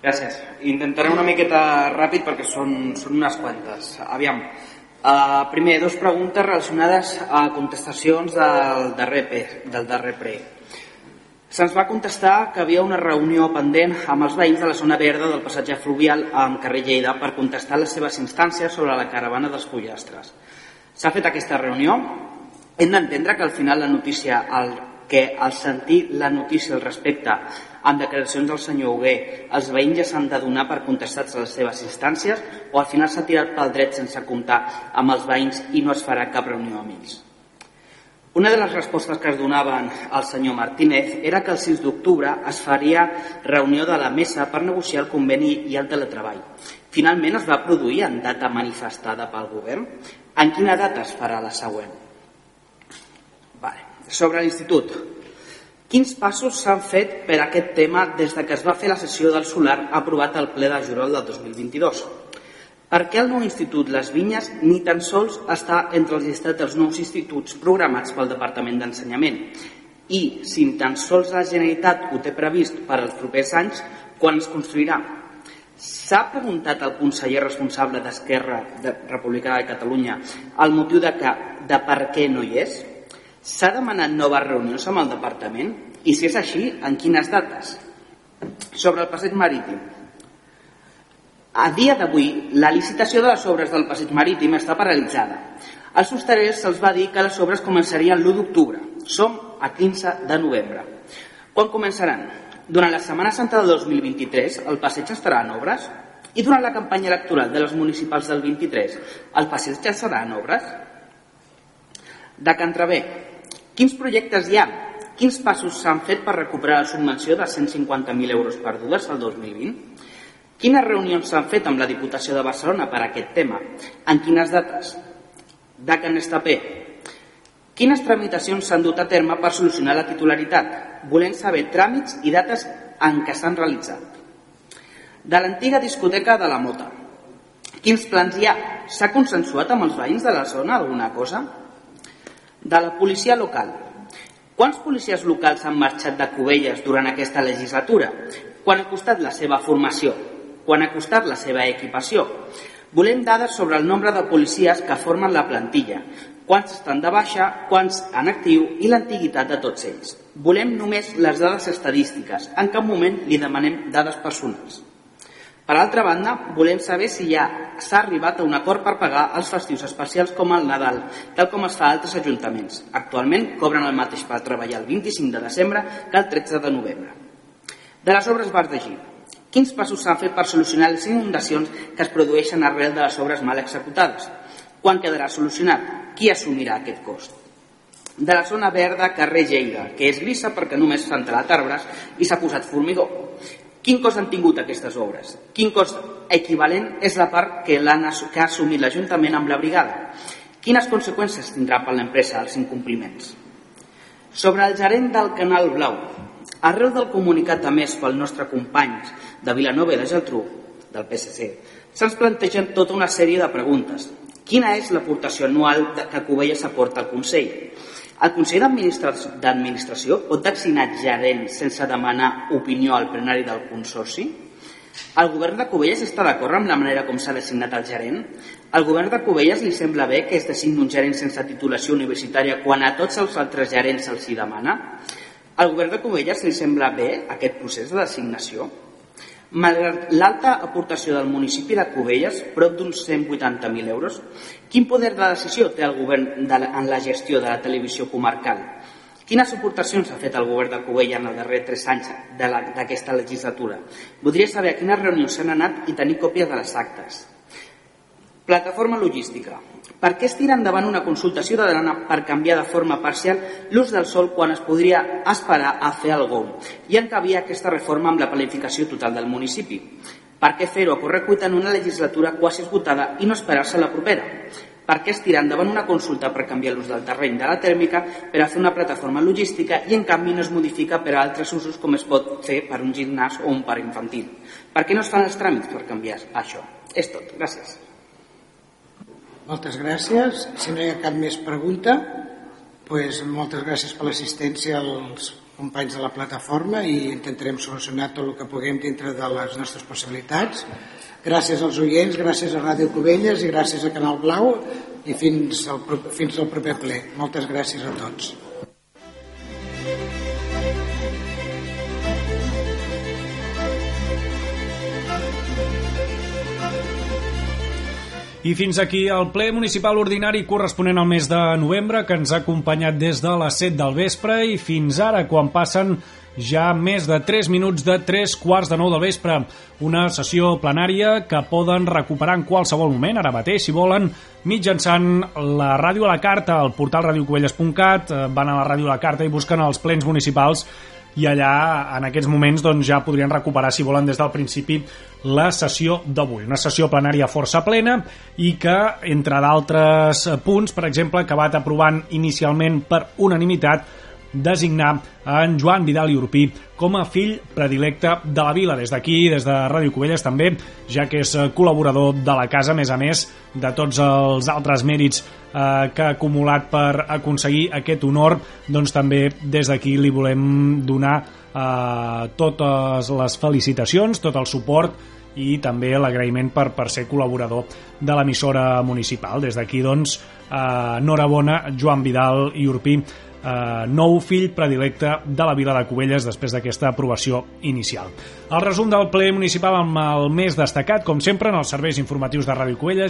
F: Gràcies. Intentaré una miqueta ràpid perquè són, són unes quantes. Aviam. Uh, primer, dues preguntes relacionades a contestacions del darrer, del darrer pre. Se'ns va contestar que havia una reunió pendent amb els veïns de la zona verda del passatge fluvial amb carrer Lleida per contestar les seves instàncies sobre la caravana dels pollastres. S'ha fet aquesta reunió. Hem d'entendre que al final la notícia, el, que al sentir la notícia al respecte amb declaracions del senyor Hugué, els veïns ja s'han de donar per contestats a les seves instàncies o al final s'ha tirat pel dret sense comptar amb els veïns i no es farà cap reunió amb ells? Una de les respostes que es donaven al senyor Martínez era que el 6 d'octubre es faria reunió de la mesa per negociar el conveni i el teletreball. Finalment es va produir en data manifestada pel govern. En quina data es farà la següent? Vale. Sobre l'institut, Quins passos s'han fet per aquest tema des de que es va fer la sessió del solar aprovat al ple de juliol del 2022? Per què el nou institut Les Vinyes ni tan sols està entre els llistats dels nous instituts programats pel Departament d'Ensenyament? I si tan sols la Generalitat ho té previst per als propers anys, quan es construirà? S'ha preguntat al conseller responsable d'Esquerra de Republicana de Catalunya el motiu de, que, de per què no hi és? S'ha demanat noves reunions amb el departament? I si és així, en quines dates? Sobre el passeig marítim, a dia d'avui, la licitació de les obres del passeig marítim està paralitzada. Als hostalers se'ls va dir que les obres començarien l'1 d'octubre. Som a 15 de novembre. Quan començaran? Durant la Setmana Santa del 2023 el passeig estarà en obres? I durant la campanya electoral de les municipals del 23 el passeig ja serà en obres? De Can Travé, quins projectes hi ha? Quins passos s'han fet per recuperar la subvenció de 150.000 euros perdudes al 2020? Quines reunions s'han fet amb la Diputació de Barcelona per a aquest tema? En quines dates? De Can Estapé. Quines tramitacions s'han dut a terme per solucionar la titularitat? Volem saber tràmits i dates en què s'han realitzat. De l'antiga discoteca de la Mota. Quins plans hi ha? S'ha consensuat amb els veïns de la zona alguna cosa? De la policia local. Quants policies locals han marxat de Cubelles durant aquesta legislatura? Quan ha costat la seva formació? Quan ha costat la seva equipació. Volem dades sobre el nombre de policies que formen la plantilla, quants estan de baixa, quants en actiu i l'antiguitat de tots ells. Volem només les dades estadístiques, en cap moment li demanem dades personals. Per altra banda, volem saber si ja s'ha arribat a un acord per pagar els festius especials com el Nadal, tal com es fa a altres ajuntaments. Actualment cobren el mateix per treballar el 25 de desembre que el 13 de novembre. De les obres Bar de Gir, Quins passos s'han fet per solucionar les inundacions que es produeixen arrel de les obres mal executades? Quan quedarà solucionat? Qui assumirà aquest cost? De la zona verda carrer Lleida, que és grisa perquè només s'han talat arbres i s'ha posat formigó. Quin cost han tingut aquestes obres? Quin cost equivalent és la part que, que ha assumit l'Ajuntament amb la brigada? Quines conseqüències tindrà per l'empresa els incompliments? Sobre el gerent del Canal Blau, arrel del comunicat a més pel nostre company de Vilanova i de Geltrú, del PSC, se'ns plantegen tota una sèrie de preguntes. Quina és l'aportació anual que Covelles aporta al Consell? El Consell d'Administració pot designar gerents sense demanar opinió al plenari del Consorci? El govern de Covelles està d'acord amb la manera com s'ha designat el gerent? Al govern de Covelles li sembla bé que es designi un gerent sense titulació universitària quan a tots els altres gerents se'ls hi demana? Al govern de Covelles li sembla bé aquest procés de designació? Malgrat l'alta aportació del municipi de Cubelles, prop d'uns 180.000 euros, quin poder de decisió té el govern de la, en la gestió de la televisió comarcal? Quines aportacions ha fet el govern de Cubella en els darrers tres anys d'aquesta legislatura? Voldria saber a quines reunions s'han anat i tenir còpies de les actes. Plataforma logística. Per què es tira endavant una consulta ciutadana per canviar de forma parcial l'ús del sol quan es podria esperar a fer el GOM i encabir aquesta reforma amb la planificació total del municipi? Per què fer-ho a correcuita en una legislatura quasi esgotada i no esperar-se la propera? Per què es tira endavant una consulta per canviar l'ús del terreny de la tèrmica per a fer una plataforma logística i en canvi no es modifica per a altres usos com es pot fer per un gimnàs o un parc infantil? Per què no es fan els tràmits per canviar això? És tot. Gràcies.
A: Moltes gràcies. Si no hi ha cap més pregunta, doncs moltes gràcies per l'assistència als companys de la plataforma i intentarem solucionar tot el que puguem dintre de les nostres possibilitats. Gràcies als oients, gràcies a Ràdio Cubelles i gràcies a Canal Blau i fins al, fins al proper ple. Moltes gràcies a tots.
B: I fins aquí el ple municipal ordinari corresponent al mes de novembre que ens ha acompanyat des de les 7 del vespre i fins ara quan passen ja més de 3 minuts de 3 quarts de 9 del vespre. Una sessió plenària que poden recuperar en qualsevol moment, ara mateix, si volen, mitjançant la ràdio a la carta, al portal radiocovelles.cat, eh, van a la ràdio a la carta i busquen els plens municipals i allà en aquests moments doncs, ja podrien recuperar si volen des del principi la sessió d'avui, una sessió plenària força plena i que entre d'altres punts, per exemple, va aprovant inicialment per unanimitat designar en Joan Vidal i Urpí com a fill predilecte de la vila. Des d'aquí, des de Ràdio Cubelles també, ja que és col·laborador de la casa, a més a més de tots els altres mèrits eh, que ha acumulat per aconseguir aquest honor, doncs també des d'aquí li volem donar eh, totes les felicitacions, tot el suport i també l'agraïment per, per ser col·laborador de l'emissora municipal. Des d'aquí, doncs, eh, enhorabona, Joan Vidal i Urpí, eh, nou fill predilecte de la vila de Cubelles després d'aquesta aprovació inicial. El resum del ple municipal amb el més destacat, com sempre, en els serveis informatius de Ràdio Cubelles